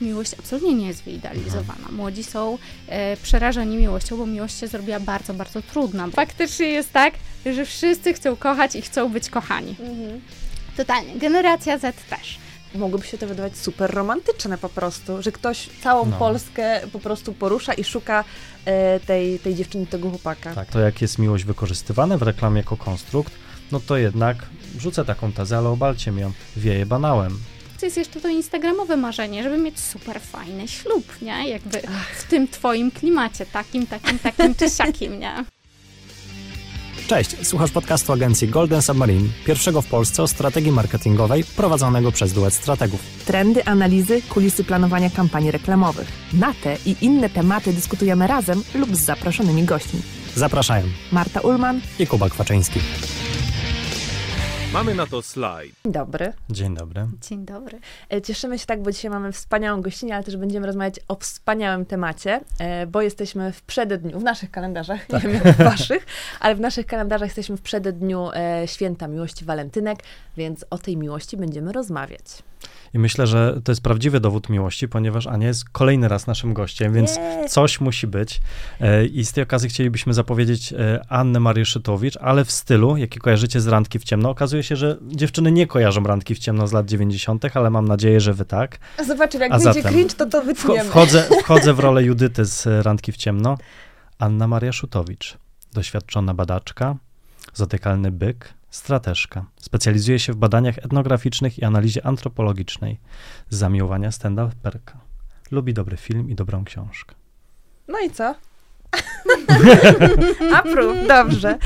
Miłość absolutnie nie jest wyidealizowana. Młodzi są e, przerażeni miłością, bo miłość się zrobiła bardzo, bardzo trudna. Faktycznie jest tak, że wszyscy chcą kochać i chcą być kochani. Totalnie. Generacja Z też. Mogłoby się to wydawać super romantyczne po prostu, że ktoś całą No. Polskę po prostu porusza i szuka e, tej, tej dziewczyny, tego chłopaka. Tak, to jak jest miłość wykorzystywana w reklamie jako konstrukt, no to jednak rzucę taką tezę, ale obalcie mi ją, wieje banałem. To jest jeszcze to instagramowe marzenie, żeby mieć super fajny ślub, nie? Jakby w tym twoim klimacie, takim, takim, takim czy siakim, nie? Cześć, słuchasz podcastu agencji Golden Submarine, pierwszego w Polsce o strategii marketingowej prowadzonego przez duet strategów. Trendy, analizy, kulisy planowania kampanii reklamowych. Na te i inne tematy dyskutujemy razem lub z zaproszonymi gośćmi. Zapraszają Marta Ulman, i Kuba Kwaczyński. Mamy na to slajd. Dzień dobry. Dzień dobry. Dzień dobry. E, Cieszymy się tak, bo dzisiaj mamy wspaniałą gościnę, ale też będziemy rozmawiać o wspaniałym temacie, e, bo jesteśmy w przededniu, w naszych kalendarzach, nie wiem jak w waszych, ale w naszych kalendarzach jesteśmy w przededniu e, święta miłości walentynek, więc o tej miłości będziemy rozmawiać. I myślę, że to jest prawdziwy dowód miłości, ponieważ Ania jest kolejny raz naszym gościem, więc coś musi być. E, I z tej okazji chcielibyśmy zapowiedzieć e, Annę Marię Szytowicz, ale w stylu, jaki kojarzycie z Randki w ciemno. Okazuje się, że dziewczyny nie kojarzą Randki w ciemno z lat 90., ale mam nadzieję, że wy tak. Zobaczymy, jak A wyjdzie zatem cringe, to to wytniemy. wchodzę, wchodzę w rolę Judyty z e, Randki w ciemno. Anna Maria Szutowicz, doświadczona badaczka, zatykalny byk, strateżka. Specjalizuje się w badaniach etnograficznych i analizie antropologicznej. Z zamiłowania stand-uperka. Lubi dobry film i dobrą książkę. No i co? Approve, dobrze.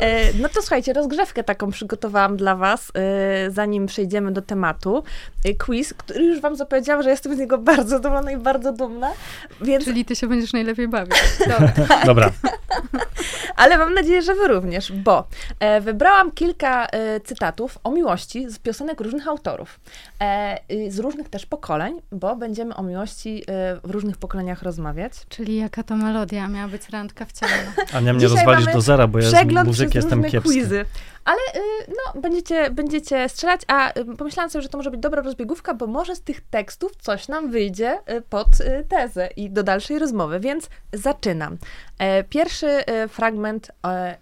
E, no to słuchajcie, rozgrzewkę taką przygotowałam dla was, e, zanim przejdziemy do tematu. E, quiz, który już wam zapowiedziałam, że jestem z niego bardzo zadowolona i bardzo dumna, więc, Czyli ty się będziesz najlepiej bawić. Dobra. Dobra, ale mam nadzieję, że wy również, bo wybrałam kilka cytatów o miłości z piosenek różnych autorów, z różnych też pokoleń, bo będziemy o miłości w różnych pokoleniach rozmawiać. Czyli jaka to melodia miała być randka w ciemno. Ania mnie Dzisiaj rozwalisz do zera, bo ja z muzyki jestem kiepski. quizy. Ale y, no, będziecie, będziecie strzelać, a y, pomyślałam sobie, że to może być dobra rozbiegówka, bo może z tych tekstów coś nam wyjdzie y, pod tezę i do dalszej rozmowy, więc zaczynam. E, Pierwszy fragment e,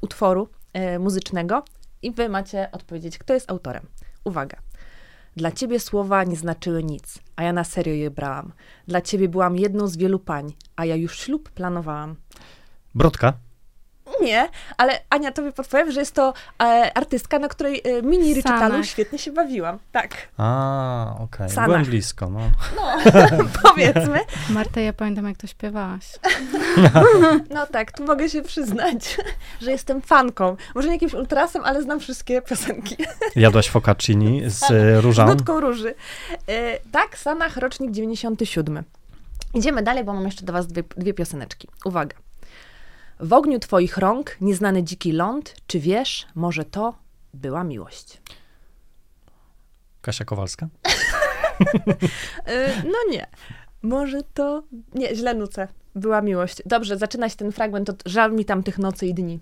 utworu e, muzycznego i wy macie odpowiedzieć, kto jest autorem. Uwaga. Dla ciebie słowa nie znaczyły nic, a ja na serio je brałam. Dla ciebie byłam jedną z wielu pań, a ja już ślub planowałam. Brodka? Nie, ale Ania, tobie podpowiem, że jest to e, artystka, na której e, mini recitalu świetnie się bawiłam. Tak, A, okej. Sanach. Byłem blisko, no. no, powiedzmy. Marta, ja pamiętam, jak to śpiewałaś. No tak, tu mogę się przyznać, że jestem fanką. Może nie jakimś ultrasem, ale znam wszystkie piosenki. Jadłaś focacini z e, Z różą? nutką róży. E, tak, Sanach, rocznik 97. Idziemy dalej, bo mam jeszcze do was dwie, dwie pioseneczki. Uwaga. W ogniu twoich rąk, nieznany dziki ląd, czy wiesz, może to była miłość? Kasia Kowalska? Y, no nie. Może to... Nie, źle nucę. Była miłość. Dobrze, zaczyna się ten fragment od żal mi tam tych nocy i dni.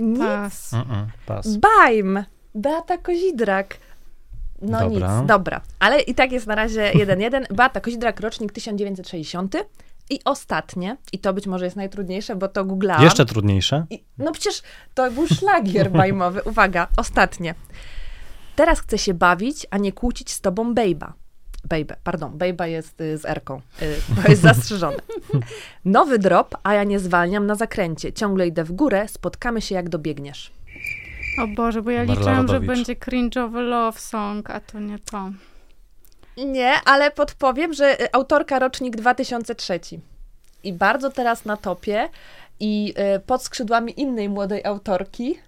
Nic. Pas. Pas. Bajm. Beata Kozidrak. No Dobra. nic, dobra. Ale i tak jest na razie 1-1. Beata Kozidrak, rocznik 1960. I ostatnie, i to być może jest najtrudniejsze, bo to googlałam. Jeszcze trudniejsze? I, no przecież to był szlagier bajmowy. Uwaga, ostatnie. Teraz chcę się bawić, a nie kłócić z tobą bejba. Bejbę, pardon, bejba jest y, z erką. Y, to jest zastrzeżone. Nowy drop, a ja nie zwalniam na zakręcie. Ciągle idę w górę, spotkamy się jak dobiegniesz. O Boże, bo ja Marla liczyłam, że Rodowicz. będzie cringe'owy love song, a to nie to. Nie, ale podpowiem, że y, autorka rocznik 2003. I bardzo teraz na topie i y, pod skrzydłami innej młodej autorki.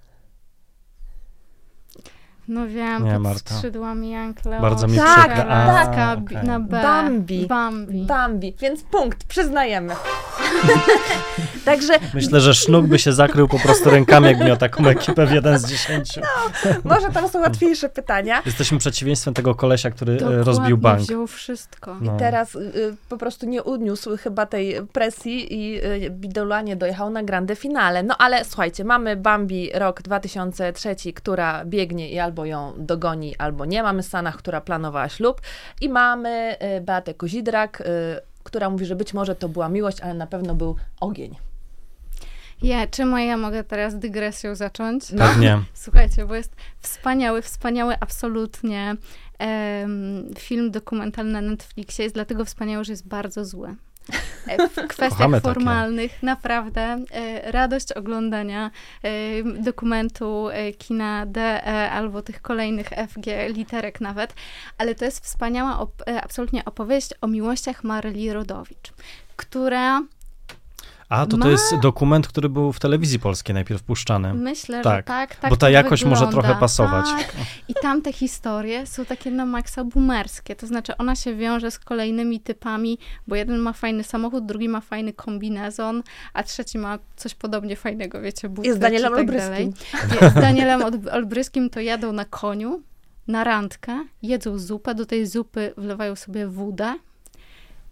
No wiem, Nie, pod skrzydłami Bardzo mi Tak, przykro. A, Laska, okej. na B. Bambi. Bambi. Bambi, więc punkt, przyznajemy. Także Myślę, że Sznuk by się zakrył po prostu rękami, jakby miał taką ekipę w jeden z dziesięciu. może tam są łatwiejsze pytania. Jesteśmy przeciwieństwem tego kolesia, który e, Dokładnie, rozbił bank. wziął wszystko. No. Teraz y, y, po prostu nie uniósł chyba tej presji i y, Bidolanie dojechał na grande finale. No ale słuchajcie, mamy Bambi rok 2003, która biegnie i albo ją dogoni, albo nie. Mamy Sanach, która planowała ślub i mamy y, Beatę Kozidrak, y, która mówi, że być może to była miłość, ale na pewno był ogień. Ja, czemu ja mogę teraz dygresją zacząć? Pewnie. Słuchajcie, bo jest wspaniały, wspaniały absolutnie em, film dokumentalny na Netflixie. Jest dlatego wspaniały, że jest bardzo zły. E, W kwestiach Kochamy takie. formalnych naprawdę e, radość oglądania e, dokumentu kina DE albo tych kolejnych FG literek nawet, ale to jest wspaniała op- absolutnie opowieść o miłościach Maryli Rodowicz, która A, to to Ma- jest dokument, który był w telewizji polskiej najpierw puszczany. Myślę, Tak, że tak, tak bo ta to jakość może wygląda. trochę pasować. Tak. I tam te historie są takie na maksa boomerskie. To znaczy, ona się wiąże z kolejnymi typami, bo jeden ma fajny samochód, drugi ma fajny kombinezon, a trzeci ma coś podobnie fajnego, wiecie, buty Jest z Danielem tak Olbryskim. dalej. Z Danielem Olbryskim to jadą na koniu, na randkę, jedzą zupę, do tej zupy wlewają sobie wódę.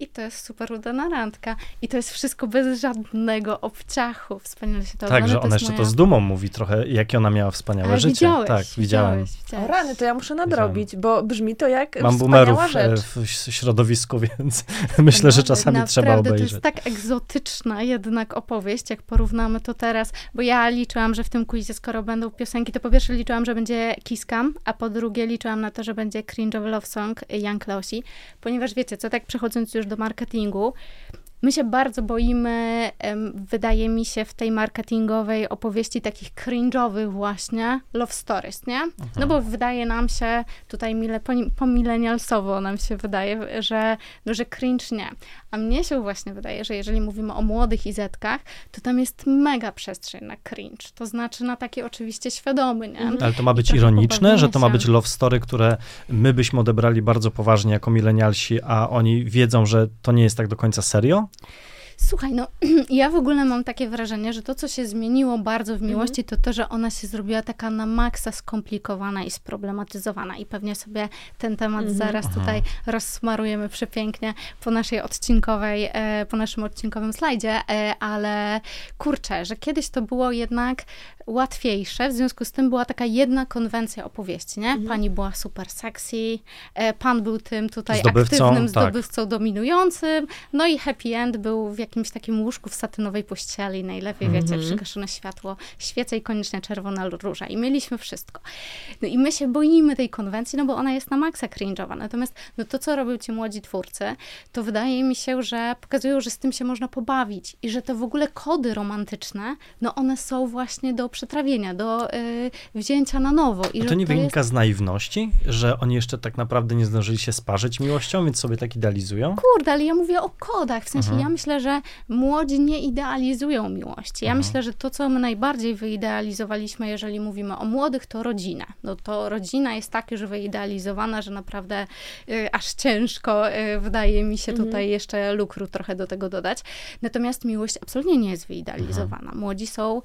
I to jest super udana randka. I to jest wszystko bez żadnego obciachu. Wspaniale się to Tak, ogląda. że ona jeszcze moja- to z dumą mówi trochę, jakie ona miała wspaniałe ale życie. Widziałeś, tak, widziałem. Widziałeś, O widziałeś. rany, to ja muszę nadrobić, bo brzmi to jak Mam wspaniała boomerów e, rzecz. w środowisku, więc myślę, że czasami trzeba naprawdę obejrzeć. To jest tak egzotyczna jednak opowieść, jak porównamy to teraz, bo ja liczyłam, że w tym quizie, skoro będą piosenki, to po pierwsze liczyłam, że będzie Kiss Cam, a po drugie liczyłam na to, że będzie Cringe'owy Love Song Young Klausi, ponieważ wiecie co, tak przechodząc już do marketingu, My się bardzo boimy, wydaje mi się, w tej marketingowej opowieści takich cringe'owych właśnie love stories, nie? No bo wydaje nam się, tutaj mile, po, po millennialsowo nam się wydaje, że, no, że cringe nie. A mnie się właśnie wydaje, że jeżeli mówimy o młodych izetkach, to tam jest mega przestrzeń na cringe. To znaczy na taki oczywiście świadomy, nie? Ale to ma być ironiczne, że to ma być love story, które my byśmy odebrali bardzo poważnie jako milenialsi, a oni wiedzą, że to nie jest tak do końca serio? Słuchaj, no ja w ogóle mam takie wrażenie, że to, co się zmieniło bardzo w miłości, to to, że ona się zrobiła taka na maksa skomplikowana i sproblematyzowana. I pewnie sobie ten temat zaraz tutaj rozsmarujemy przepięknie po naszej odcinkowej, e, po naszym odcinkowym slajdzie, e, ale kurczę, że kiedyś to było jednak łatwiejsze, w związku z tym była taka jedna konwencja opowieści, nie? Pani była super sexy, e, pan był tym tutaj Zdobywcą, aktywnym tak. zdobywcą dominującym, no i happy end był w jakimś takim łóżku w satynowej pościeli, najlepiej, wiecie, przygaszone światło, świece i koniecznie czerwona róża. I mieliśmy wszystko. No i my się boimy tej konwencji, no bo ona jest na maksa cringe'owa. Natomiast no to, co robią ci młodzi twórcy, to wydaje mi się, że pokazują, że z tym się można pobawić i że te w ogóle kody romantyczne, no one są właśnie do przetrawienia, do y, wzięcia na nowo. I A to nie jest- wynika z naiwności, że oni jeszcze tak naprawdę nie zdążyli się sparzyć miłością, więc sobie tak idealizują? Kurde, ale ja mówię o kodach. W sensie Mhm. ja myślę, że młodzi nie idealizują miłości. Ja Mhm. myślę, że to, co my najbardziej wyidealizowaliśmy, jeżeli mówimy o młodych, to rodzina. No to rodzina jest tak już wyidealizowana, że naprawdę y, aż ciężko y, wydaje mi się tutaj jeszcze lukru trochę do tego dodać. Natomiast miłość absolutnie nie jest wyidealizowana. Młodzi są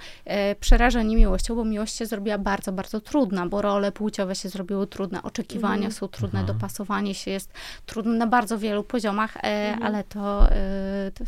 y, przerażeni miłością, bo miłość się zrobiła bardzo, bardzo trudna, bo role płciowe się zrobiły trudne, oczekiwania są trudne, dopasowanie się jest trudne na bardzo wielu poziomach, e, ale to, e, to,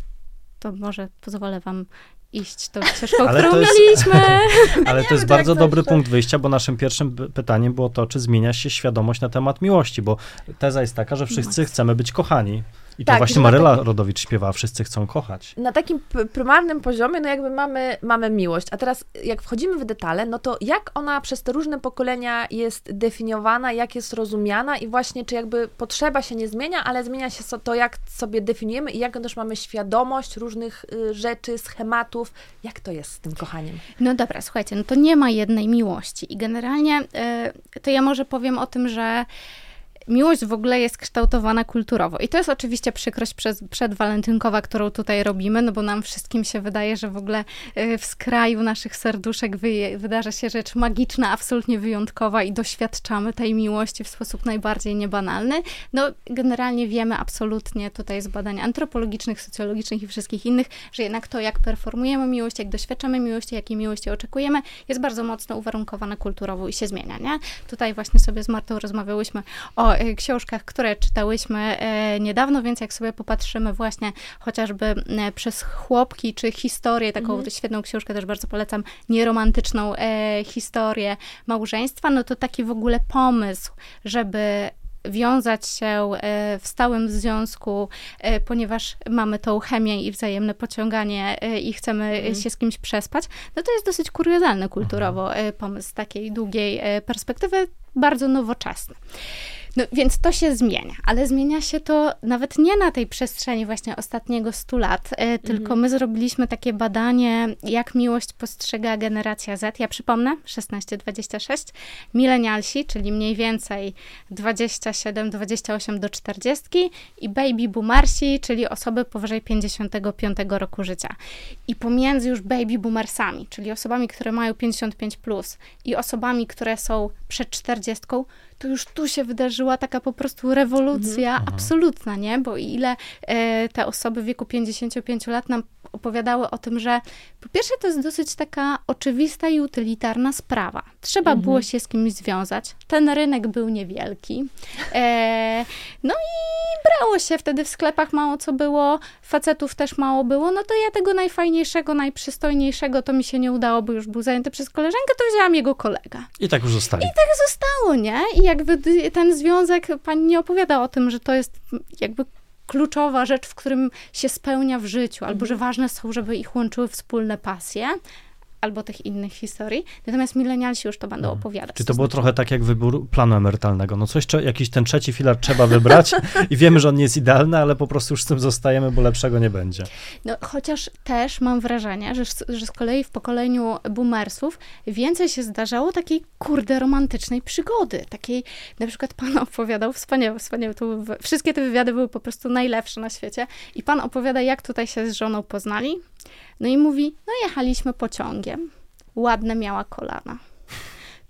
to może pozwolę wam iść tą ścieżką, Ale którą to jest- mieliśmy. Ale to jest bardzo dobry punkt wyjścia, bo naszym pierwszym pytaniem było to, czy zmienia się świadomość na temat miłości, bo teza jest taka, że wszyscy chcemy być kochani. I to Tak, właśnie Maryla Rodowicz śpiewała, wszyscy chcą kochać. na takim prymarnym poziomie, no jakby mamy, mamy miłość. A teraz, jak wchodzimy w detale, no to jak ona przez te różne pokolenia jest definiowana, jak jest rozumiana i właśnie, czy jakby potrzeba się nie zmienia, ale zmienia się to, jak sobie definiujemy i jak też mamy świadomość różnych y, rzeczy, schematów. Jak to jest z tym kochaniem? No dobra, słuchajcie, no to nie ma jednej miłości. I generalnie e, to ja może powiem o tym, że miłość w ogóle jest kształtowana kulturowo. I to jest oczywiście przykrość przez, przedwalentynkowa, którą tutaj robimy, no bo nam wszystkim się wydaje, że w ogóle y, w skraju naszych serduszek wy, wydarza się rzecz magiczna, absolutnie wyjątkowa i doświadczamy tej miłości w sposób najbardziej niebanalny. No, generalnie wiemy absolutnie tutaj z badań antropologicznych, socjologicznych i wszystkich innych, że jednak to, jak performujemy miłość, jak doświadczamy miłości, jakiej miłości oczekujemy, jest bardzo mocno uwarunkowane kulturowo i się zmienia, nie? Tutaj właśnie sobie z Martą rozmawiałyśmy o książkach, które czytałyśmy e, niedawno, więc jak sobie popatrzymy właśnie chociażby e, przez chłopki, czy historię, taką mhm. świetną książkę też bardzo polecam, nieromantyczną historię małżeństwa, no to taki w ogóle pomysł, żeby wiązać się w stałym związku, ponieważ mamy tą chemię i wzajemne pociąganie i chcemy mhm. się z kimś przespać, no to jest dosyć kuriozalny kulturowo pomysł z takiej długiej perspektywy, bardzo nowoczesny. No więc to się zmienia, ale zmienia się to nawet nie na tej przestrzeni właśnie ostatniego 100 lat, e, tylko mhm. my zrobiliśmy takie badanie, jak miłość postrzega generacja Z. Ja przypomnę, 16-26, milenialsi, czyli mniej więcej 27-28 do 40 i baby boomersi, czyli osoby powyżej 55 roku życia. I pomiędzy już baby boomersami, czyli osobami, które mają 55 plus i osobami, które są przed 40, to już tu się wydarzyła taka po prostu rewolucja mhm. absolutna, nie? Bo ile e, te osoby w wieku 55 lat nam opowiadały o tym, że po pierwsze to jest dosyć taka oczywista i utylitarna sprawa. Trzeba mhm. było się z kimś związać. Ten rynek był niewielki. E, no i brało się wtedy w sklepach mało co było, facetów też mało było, no to ja tego najfajniejszego, najprzystojniejszego to mi się nie udało, bo już był zajęty przez koleżankę, to wzięłam jego kolega. I tak już zostali. I tak zostało, nie? I jakby ten związek, pani nie opowiada o tym, że to jest jakby kluczowa rzecz, w którym się spełnia w życiu, albo że mhm. ważne są, żeby ich łączyły wspólne pasje, albo tych innych historii. Natomiast milenialsi już to będą hmm. opowiadać. Czy to, to było znaczy... trochę tak jak wybór planu emerytalnego. No coś, jakiś ten trzeci filar trzeba wybrać i wiemy, że on nie jest idealny, ale po prostu już z tym zostajemy, bo lepszego nie będzie. No chociaż też mam wrażenie, że, że z kolei w pokoleniu boomersów więcej się zdarzało takiej kurde romantycznej przygody. Takiej, na przykład pan opowiadał, wspaniałe, wspaniałe, to wszystkie te wywiady były po prostu najlepsze na świecie i pan opowiada, jak tutaj się z żoną poznali, no i mówi, no jechaliśmy pociągiem, ładne miała kolana.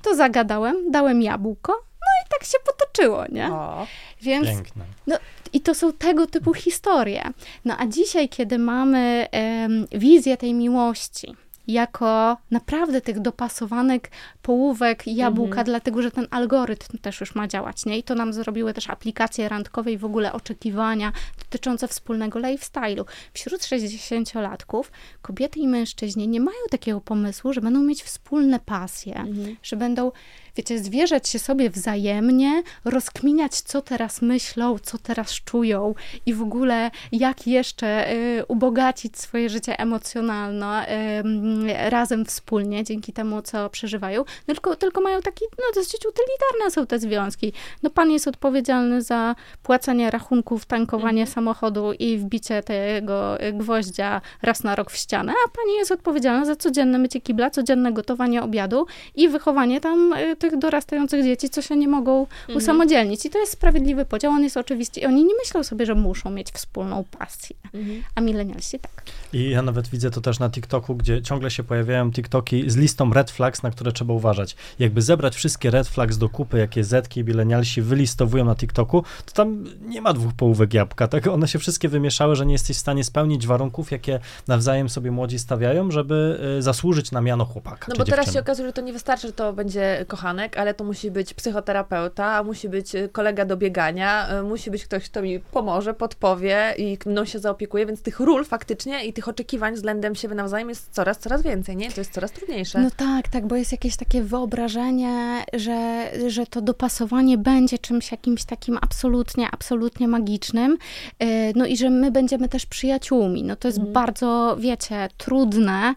To zagadałem, dałem jabłko, no i tak się potoczyło, nie? O, Więc, piękne. No, I to są tego typu historie. No a dzisiaj, kiedy mamy um, wizję tej miłości, jako naprawdę tych dopasowanych połówek jabłka, mhm. dlatego że ten algorytm też już ma działać, nie? I to nam zrobiły też aplikacje randkowe i w ogóle oczekiwania dotyczące wspólnego lifestyle'u. Wśród 60-latków kobiety i mężczyźni nie mają takiego pomysłu, że będą mieć wspólne pasje, mhm. że będą wiecie, zwierzać się sobie wzajemnie, rozkminiać, co teraz myślą, co teraz czują i w ogóle jak jeszcze y, ubogacić swoje życie emocjonalne y, razem wspólnie, dzięki temu, co przeżywają. No, tylko, tylko mają taki, no dosyć utylitarne są te związki. No pan jest odpowiedzialny za płacenie rachunków, tankowanie mhm. samochodu i wbicie tego gwoździa raz na rok w ścianę, a pani jest odpowiedzialna za codzienne mycie kibla, codzienne gotowanie obiadu i wychowanie tam y, tych dorastających dzieci, co się nie mogą mhm. usamodzielnić. I to jest sprawiedliwy podział. On jest oczywiście, i oni nie myślą sobie, że muszą mieć wspólną pasję. Mhm. A milenialsi tak. I ja nawet widzę to też na TikToku, gdzie ciągle się pojawiają TikToki z listą red flags, na które trzeba uważać. Jakby zebrać wszystkie red flags do kupy, jakie zetki i milenialsi wylistowują na TikToku, to tam nie ma dwóch połówek jabłka, tak? One się wszystkie wymieszały, że nie jesteś w stanie spełnić warunków, jakie nawzajem sobie młodzi stawiają, żeby y, zasłużyć na miano chłopaka. No bo teraz się okazuje, że to nie wystarczy, że to będzie kochany koleżanek, ale to musi być psychoterapeuta, musi być y, kolega do biegania, y, musi być ktoś, kto mi pomoże, podpowie i mną się zaopiekuje, więc tych ról faktycznie i tych oczekiwań względem siebie nawzajem jest coraz, coraz więcej, nie? To jest coraz trudniejsze. No tak, tak, bo jest jakieś takie wyobrażenie, że, że to dopasowanie będzie czymś jakimś takim absolutnie, absolutnie magicznym, y, no i że my będziemy też przyjaciółmi. No to jest mm. bardzo, wiecie, trudne,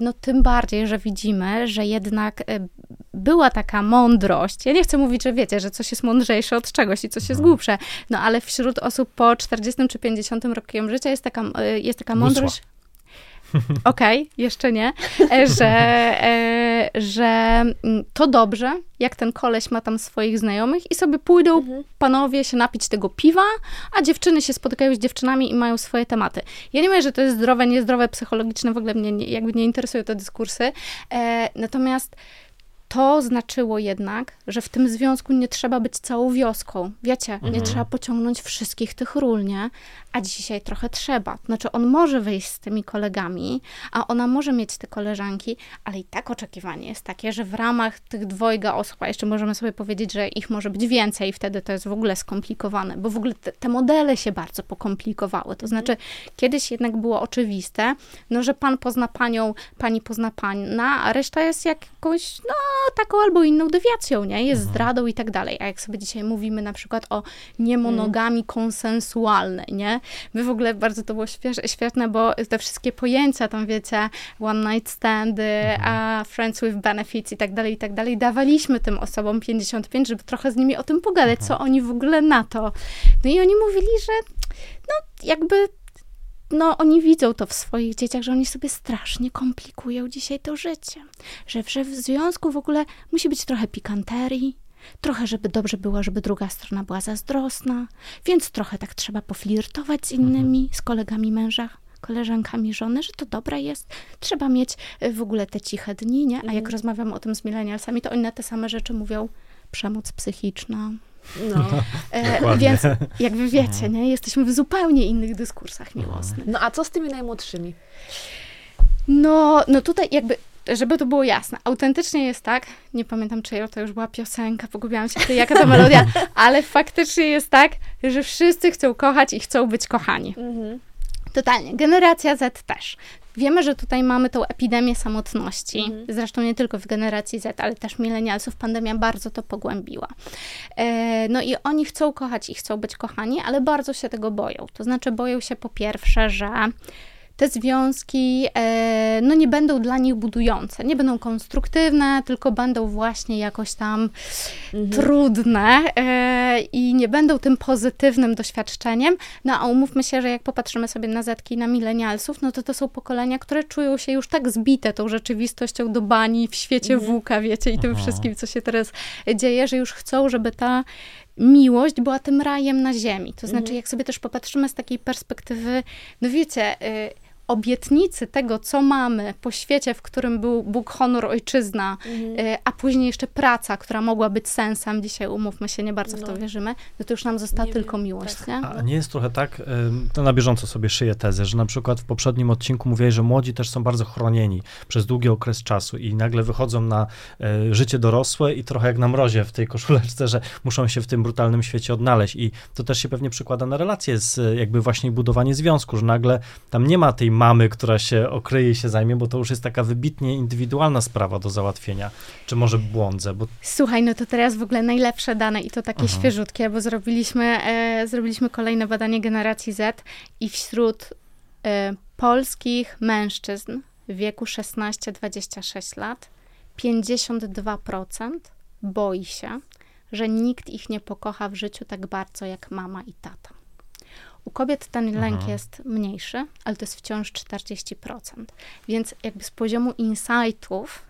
no tym bardziej, że widzimy, że jednak była taka mądrość. Ja nie chcę mówić, że wiecie, że coś jest mądrzejsze od czegoś i coś jest mhm. głupsze, no ale wśród osób po 40 czy 50 rokiem życia jest taka, y, jest taka mądrość. okej, okay, jeszcze nie, e, że, e, że mm, to dobrze, jak ten koleś ma tam swoich znajomych i sobie pójdą mhm. panowie się napić tego piwa, a dziewczyny się spotykają z dziewczynami i mają swoje tematy. Ja nie mówię, że to jest zdrowe, niezdrowe, psychologiczne, w ogóle mnie nie, jakby nie interesują te dyskursy, e, natomiast to znaczyło jednak, że w tym związku nie trzeba być całą wioską. Wiecie, mhm. nie trzeba pociągnąć wszystkich tych ról, nie? A dzisiaj trochę trzeba. Znaczy, on może wyjść z tymi kolegami, a ona może mieć te koleżanki, ale i tak oczekiwanie jest takie, że w ramach tych dwojga osób, a jeszcze możemy sobie powiedzieć, że ich może być więcej, i wtedy to jest w ogóle skomplikowane, bo w ogóle te, te modele się bardzo pokomplikowały. To znaczy, kiedyś jednak było oczywiste, no, że pan pozna panią, pani pozna pana, a reszta jest jakąś, no, taką albo inną dewiacją, nie? Jest mhm. zdradą i tak dalej. A jak sobie dzisiaj mówimy na przykład o niemonogami konsensualnej, nie? My w ogóle bardzo to było świetne, bo te wszystkie pojęcia tam, wiecie, one night standy, mhm. a friends with benefits i tak dalej, i tak dalej, dawaliśmy tym osobom 55, żeby trochę z nimi o tym pogadać, co mhm. oni w ogóle na to. No i oni mówili, że no jakby no, oni widzą to w swoich dzieciach, że oni sobie strasznie komplikują dzisiaj to życie. Że, że w związku w ogóle musi być trochę pikanterii, trochę, żeby dobrze było, żeby druga strona była zazdrosna, więc trochę tak trzeba poflirtować z innymi, mhm. z kolegami męża, koleżankami żony, że to dobre jest. Trzeba mieć y, w ogóle te ciche dni, nie? A jak mhm. rozmawiam o tym z milenialsami, to oni na te same rzeczy mówią przemoc psychiczna, no. E, więc jakby wiecie, mhm. nie? jesteśmy w zupełnie innych dyskursach miłosnych. No a co z tymi najmłodszymi? No, no tutaj jakby żeby to było jasne, autentycznie jest tak, nie pamiętam czyja to już była piosenka, pogubiłam się, jaka to melodia, ale faktycznie jest tak, że wszyscy chcą kochać i chcą być kochani. Mhm. Totalnie. Generacja Z też. Wiemy, że tutaj mamy tą epidemię samotności. Mhm. Zresztą nie tylko w generacji Z, ale też milenialsów. Pandemia bardzo to pogłębiła. E, no i oni chcą kochać i chcą być kochani, ale bardzo się tego boją. To znaczy boją się po pierwsze, że te związki e, no nie będą dla nich budujące, nie będą konstruktywne, tylko będą właśnie jakoś tam mhm. trudne e, i nie będą tym pozytywnym doświadczeniem. No a umówmy się, że jak popatrzymy sobie na zetki na milenialsów, no to to są pokolenia, które czują się już tak zbite tą rzeczywistością do bani w świecie mhm. włóka, wiecie, i tym Aha. wszystkim, co się teraz dzieje, że już chcą, żeby ta miłość była tym rajem na ziemi. To znaczy, mhm. jak sobie też popatrzymy z takiej perspektywy, no wiecie, y, obietnicy tego, co mamy po świecie, w którym był Bóg, honor, ojczyzna, mhm. Y, a później jeszcze praca, która mogła być sensem, dzisiaj umówmy się, nie bardzo no. w to no. wierzymy, no to już nam została nie tylko wiem, miłość, tak. nie? A nie jest trochę tak, to na bieżąco sobie szyję tezę, że na przykład w poprzednim odcinku mówiłeś, że młodzi też są bardzo chronieni przez długi okres czasu i nagle wychodzą na e, życie dorosłe i trochę jak na mrozie w tej koszuleczce, że muszą się w tym brutalnym świecie odnaleźć i to też się pewnie przykłada na relacje z jakby właśnie budowanie związku, że nagle tam nie ma tej mamy, która się okryje i się zajmie, bo to już jest taka wybitnie indywidualna sprawa do załatwienia. Czy może błądzę? Bo... Słuchaj, no to teraz w ogóle najlepsze dane i to takie mhm. świeżutkie, bo zrobiliśmy, e, zrobiliśmy kolejne badanie generacji Z i wśród e, polskich mężczyzn w wieku 16-26 lat 52% boi się, że nikt ich nie pokocha w życiu tak bardzo jak mama i tata. U kobiet ten lęk mhm. jest mniejszy, ale to jest wciąż 40%. Więc jakby z poziomu insightów,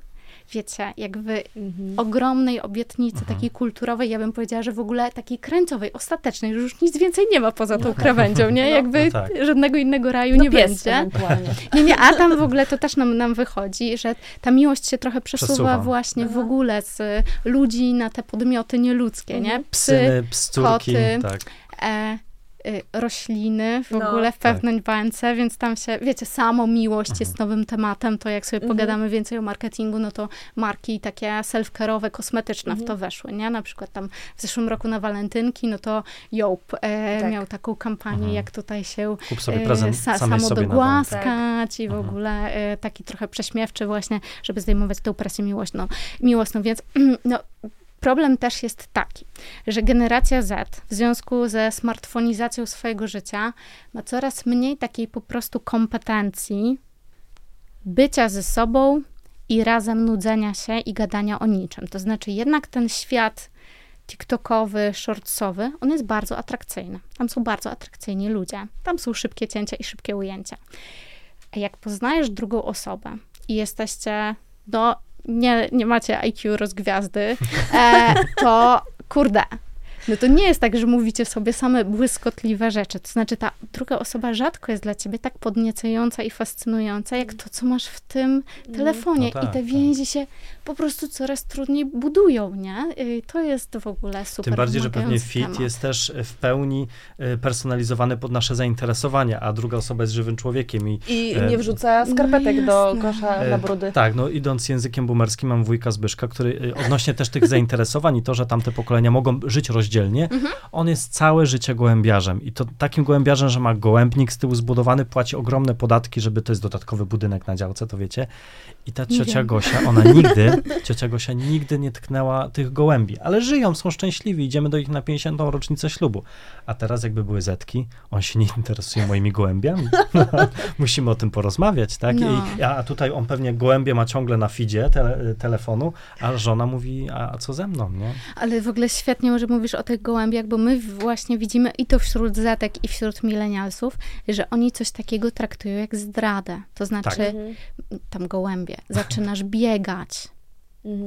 wiecie, jakby mhm. ogromnej obietnicy mhm. takiej kulturowej, ja bym powiedziała, że w ogóle takiej krańcowej, ostatecznej, że już nic więcej nie ma poza tą no. krawędzią, nie? No, jakby no tak. żadnego innego raju no nie będzie. Nie, nie, a tam w ogóle to też nam, nam wychodzi, że ta miłość się trochę przesuwa, przesuwa. właśnie w ogóle z ludzi na te podmioty nieludzkie, nie? Mhm. Psy, Psyny, psturki, koty. Tak. E, rośliny w no, ogóle w pewnej tak. bańce, więc tam się, wiecie, samo miłość mhm. jest nowym tematem, to jak sobie mhm. pogadamy więcej o marketingu, no to marki takie self-care'owe, kosmetyczne mhm. w to weszły, nie? Na przykład tam w zeszłym roku na walentynki, no to Joop e, tak. miał taką kampanię, mhm. jak tutaj się Kup sobie prezent e, sa, samo dogłaskać tak. i w mhm. ogóle e, taki trochę prześmiewczy właśnie, żeby zdejmować tę presję miłosną, miłosną, więc no Problem też jest taki, że generacja Z w związku ze smartfonizacją swojego życia ma coraz mniej takiej po prostu kompetencji bycia ze sobą i razem nudzenia się i gadania o niczym. To znaczy, jednak ten świat TikTokowy, shortsowy, on jest bardzo atrakcyjny. Tam są bardzo atrakcyjni ludzie. Tam są szybkie cięcia i szybkie ujęcia. A jak poznajesz drugą osobę i jesteście, no, nie, nie macie IQ rozgwiazdy, e, to kurde, no to nie jest tak, że mówicie sobie same błyskotliwe rzeczy. To znaczy, ta druga osoba rzadko jest dla ciebie tak podniecająca i fascynująca, jak to, co masz w tym telefonie. No tak, I te tak. więzi się po prostu coraz trudniej budują, nie? Y, To jest w ogóle super Tym bardziej, że pewnie fit temat. jest też w pełni e, personalizowany pod nasze zainteresowania, a druga osoba jest żywym człowiekiem i I E, nie wrzuca skarpetek no do kosza na brudy. Tak, no idąc językiem boomerskim, mam wujka Zbyszka, który odnośnie też tych zainteresowań i to, że tamte pokolenia mogą żyć Mhm. on jest całe życie gołębiarzem i to takim gołębiarzem, że ma gołębnik z tyłu zbudowany, płaci ogromne podatki, żeby to jest dodatkowy budynek na działce, to wiecie. I ta ciocia. Gosia, ona nigdy, ciocia Gosia nigdy nie tknęła tych gołębi, ale żyją, są szczęśliwi, idziemy do ich na 50. rocznicę ślubu. A teraz jakby były zetki, on się nie interesuje moimi gołębiami. Musimy o tym porozmawiać, tak? No. I, a tutaj on pewnie gołębie ma ciągle na feedzie tele, telefonu, a żona mówi, a, a co ze mną, nie? Ale w ogóle świetnie, że mówisz o tych gołębiach, bo my właśnie widzimy i to wśród zetek, i wśród milenialsów, że oni coś takiego traktują jak zdradę. To znaczy, Tak. Mhm. tam gołębie, zaczynasz biegać.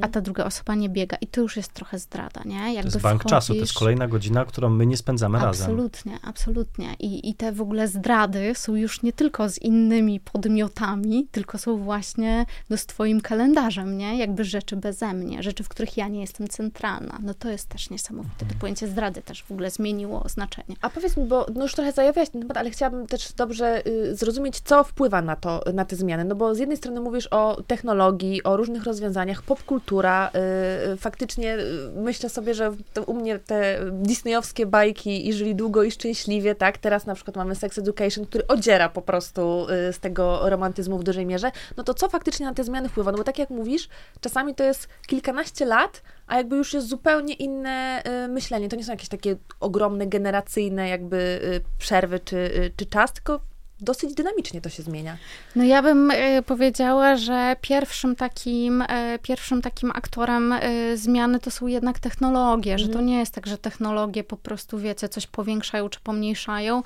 A ta druga osoba nie biega. I to już jest trochę zdrada, nie? To Jakby jest bank czasu, to jest wchodzisz- kolejna godzina, którą my nie spędzamy razem. Absolutnie, absolutnie. I, I te w ogóle zdrady są już nie tylko z innymi podmiotami, tylko są właśnie no, z twoim kalendarzem, nie? Jakby rzeczy beze mnie, rzeczy, w których ja nie jestem centralna. No to jest też niesamowite. To pojęcie zdrady też w ogóle zmieniło znaczenie. A powiedz mi, bo no już trochę zajawiałaś ten temat, ale chciałabym też dobrze y, zrozumieć, co wpływa na to, na te zmiany. No bo z jednej strony mówisz o technologii, o różnych rozwiązaniach, popkultura. Y, y, faktycznie y, myślę sobie, że u mnie te disneyowskie bajki i żyli długo i szczęśliwie, tak? Teraz na przykład mamy Sex Education, który odziera po prostu z tego romantyzmu w dużej mierze. No to co faktycznie na te zmiany wpływa? No bo tak jak mówisz, czasami to jest kilkanaście lat, a jakby już jest zupełnie inne myślenie. To nie są jakieś takie ogromne, generacyjne jakby przerwy czy, czy czas, tylko dosyć dynamicznie to się zmienia. No ja bym e, powiedziała, że pierwszym takim, e, pierwszym takim aktorem e, zmiany to są jednak technologie, że to Mhm. nie jest tak, że technologie po prostu, wiecie, coś powiększają czy pomniejszają,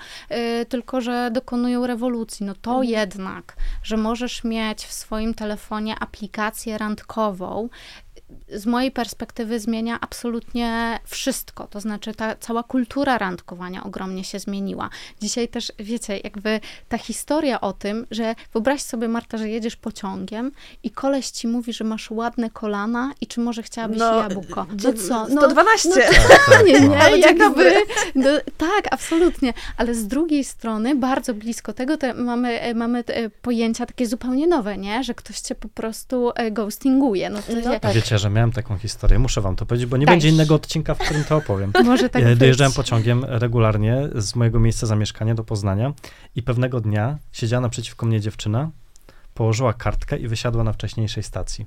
tylko że dokonują rewolucji. No to Mhm. jednak, że możesz mieć w swoim telefonie aplikację randkową, z mojej perspektywy zmienia absolutnie wszystko. To znaczy, ta cała kultura randkowania ogromnie się zmieniła. Dzisiaj też, wiecie, jakby ta historia o tym, że wyobraź sobie, Marta, że jedziesz pociągiem i koleś ci mówi, że masz ładne kolana i czy może chciałabyś jabłko. No co? No, 112. nie, nie, Ale dzień jakby, no, tak, absolutnie, ale z drugiej strony bardzo blisko tego te mamy, e, mamy e, pojęcia takie zupełnie nowe, nie? Że ktoś cię po prostu e, ghostinguje. No to No tak. Wiecie, że miałem taką historię, muszę wam to powiedzieć, bo nie będzie innego odcinka, w którym to opowiem. może tak E, być. Dojeżdżałem pociągiem regularnie z mojego miejsca zamieszkania do Poznania i pewnego dnia siedziała naprzeciwko mnie dziewczyna, położyła kartkę i wysiadła na wcześniejszej stacji.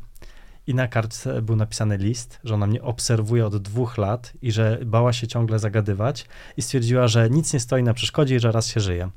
I na kartce był napisany list, że ona mnie obserwuje od dwóch lat i że bała się ciągle zagadywać i stwierdziła, że nic nie stoi na przeszkodzie i że raz się żyje.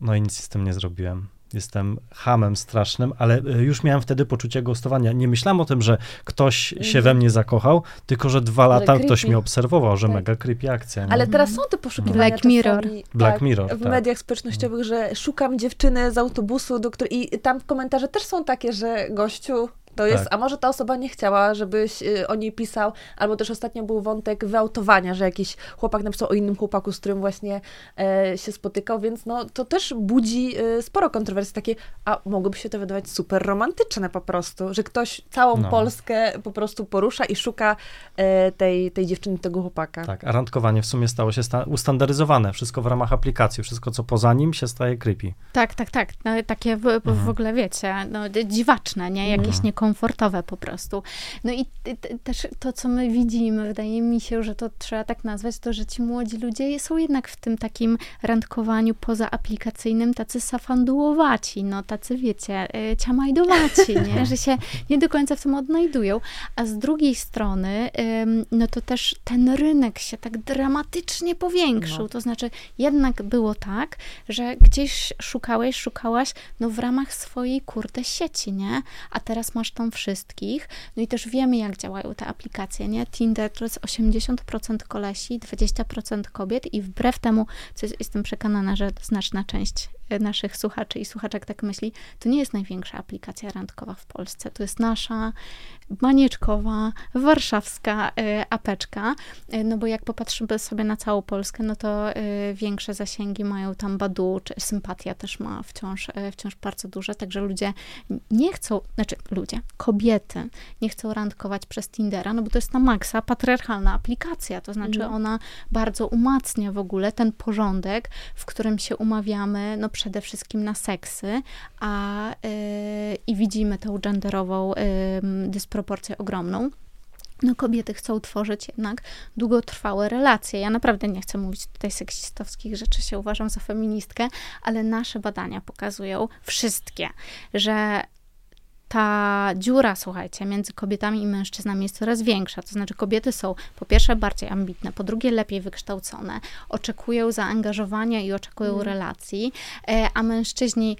No i nic z tym nie zrobiłem. Jestem hamem strasznym, ale e, już miałem wtedy poczucie ghostowania. Nie myślałem o tym, że ktoś się Mhm. we mnie zakochał, tylko że dwa Ale lata ktoś creepy. mnie obserwował, że Tak. mega creepy akcja. nie? Ale teraz są te poszukiwania Black Mirror. czasami, Black tak, Mirror, w tak. mediach społecznościowych, że szukam dziewczyny z autobusu, do której... i tam komentarze też są takie, że gościu, to jest, Tak. a może ta osoba nie chciała, żebyś y, o niej pisał, albo też ostatnio był wątek wyautowania, że jakiś chłopak napisał o innym chłopaku, z którym właśnie e, się spotykał, więc no to też budzi y, sporo kontrowersji takie, a mogłoby się to wydawać super romantyczne po prostu, że ktoś całą No. Polskę po prostu porusza i szuka e, tej, tej dziewczyny, tego chłopaka. Tak, a randkowanie w sumie stało się sta- ustandaryzowane. Wszystko w ramach aplikacji, wszystko co poza nim się staje creepy. Tak, tak, tak. No, takie w, w, w Mhm. ogóle, wiecie, no, dziwaczne, nie? Jakieś Mhm. Niekomfortowe po prostu. No i też to, co my widzimy, wydaje mi się, że to trzeba tak nazwać, to, że ci młodzi ludzie są jednak w tym takim randkowaniu pozaaplikacyjnym tacy safandułowaci, no tacy, wiecie, y, ciamajdowaci, nie? Że się nie do końca w tym odnajdują. A z drugiej strony, no to też ten rynek się tak dramatycznie powiększył. No. To znaczy, jednak było tak, że gdzieś szukałeś, szukałaś, no w ramach swojej kurde sieci, nie? A teraz masz tam wszystkich. No i też wiemy, jak działają te aplikacje, nie? Tinder to jest 80% kolesi, 20% kobiet i wbrew temu, co jest, jestem przekonana, że znaczna część naszych słuchaczy i słuchaczek tak myśli, to nie jest największa aplikacja randkowa w Polsce. To jest nasza manieczkowa, warszawska y, apeczka, y, no bo jak popatrzymy sobie na całą Polskę, no to y, większe zasięgi mają tam Badu, czy Sympatia też ma wciąż, wciąż bardzo duże, także ludzie nie chcą, znaczy ludzie, kobiety nie chcą randkować przez Tindera, no bo to jest na maksa patriarchalna aplikacja, to znaczy mhm. ona bardzo umacnia w ogóle ten porządek, w którym się umawiamy, no przede wszystkim na seksy, a i widzimy tą genderową dysproporcję proporcję ogromną. No, kobiety chcą tworzyć jednak długotrwałe relacje. Ja naprawdę nie chcę mówić tutaj seksistowskich rzeczy, się uważam za feministkę, ale nasze badania pokazują wszystkie, że ta dziura, słuchajcie, między kobietami i mężczyznami jest coraz większa. To znaczy, kobiety są po pierwsze bardziej ambitne, po drugie lepiej wykształcone, oczekują zaangażowania i oczekują mm. relacji, e, a mężczyźni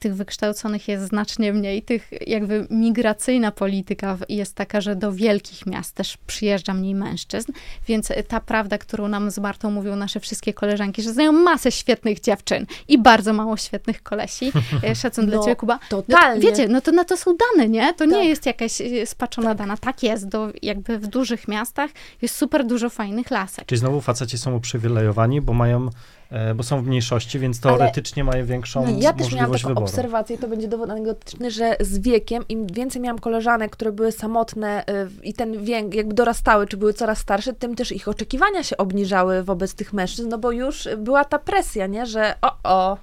tych wykształconych jest znacznie mniej. Tych jakby migracyjna polityka jest taka, że do wielkich miast też przyjeżdża mniej mężczyzn, więc ta prawda, którą nam z Martą mówią nasze wszystkie koleżanki, że znają masę świetnych dziewczyn i bardzo mało świetnych kolesi. E, szacun no, dla ciebie, Kuba. No, totalnie. No, wiecie, no to na to są dane, nie? To tak. nie jest jakaś e, spaczona tak. dana. Tak jest, do, jakby w dużych miastach jest super dużo fajnych lasek. Czyli znowu faceci są uprzywilejowani, bo mają E, bo są w mniejszości, więc teoretycznie Ale mają większą no, ja też miałam taką wyboru. obserwację, to będzie dowód anegdotyczny, że z wiekiem, im więcej miałam koleżanek, które były samotne y, i ten wiek jakby dorastały, czy były coraz starsze, tym też ich oczekiwania się obniżały wobec tych mężczyzn, no bo już była ta presja, nie, że o, o,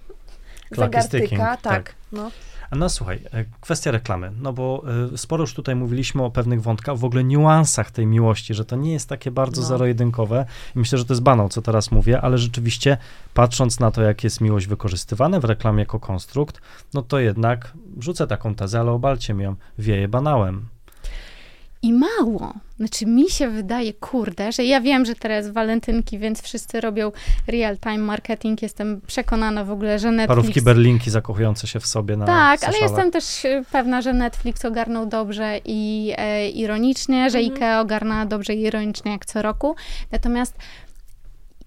zagartyka, tak, tak. No. No słuchaj, e, kwestia reklamy, no bo e, sporo już tutaj mówiliśmy o pewnych wątkach, w ogóle niuansach tej miłości, że to nie jest takie bardzo no. zero-jedynkowe i myślę, że to jest banał, co teraz mówię, ale rzeczywiście patrząc na to, jak jest miłość wykorzystywana w reklamie jako konstrukt, no to jednak rzucę taką tezę, ale obalcie mi ją, wieje banałem. I mało. Znaczy, mi się wydaje, kurde, że ja wiem, że teraz walentynki, więc wszyscy robią real-time marketing. Jestem przekonana w ogóle, że Netflix... Parówki berlinki zakochujące się w sobie na Tak, ale jestem też e, pewna, że Netflix ogarnął dobrze i e, ironicznie, że mhm. IKEA ogarnęła dobrze i ironicznie jak co roku. Natomiast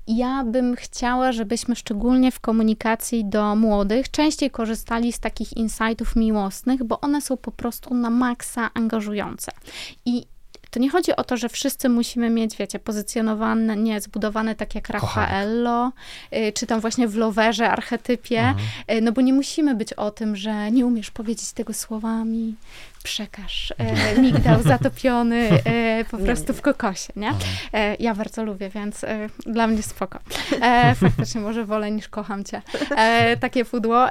ja bym chciała, żebyśmy szczególnie w komunikacji do młodych częściej korzystali z takich insightów miłosnych, bo one są po prostu na maksa angażujące. I to nie chodzi o to, że wszyscy musimy mieć, wiecie, pozycjonowane, nie, zbudowane tak jak Raffaello, y, czy tam właśnie w Loverze archetypie, mhm. Y, no bo nie musimy być o tym, że nie umiesz powiedzieć tego słowami, przekaż e, migdał zatopiony e, po prostu w kokosie, nie? E, ja bardzo lubię, więc e, dla mnie spoko. E, faktycznie może wolę niż kocham cię. E, takie pudło.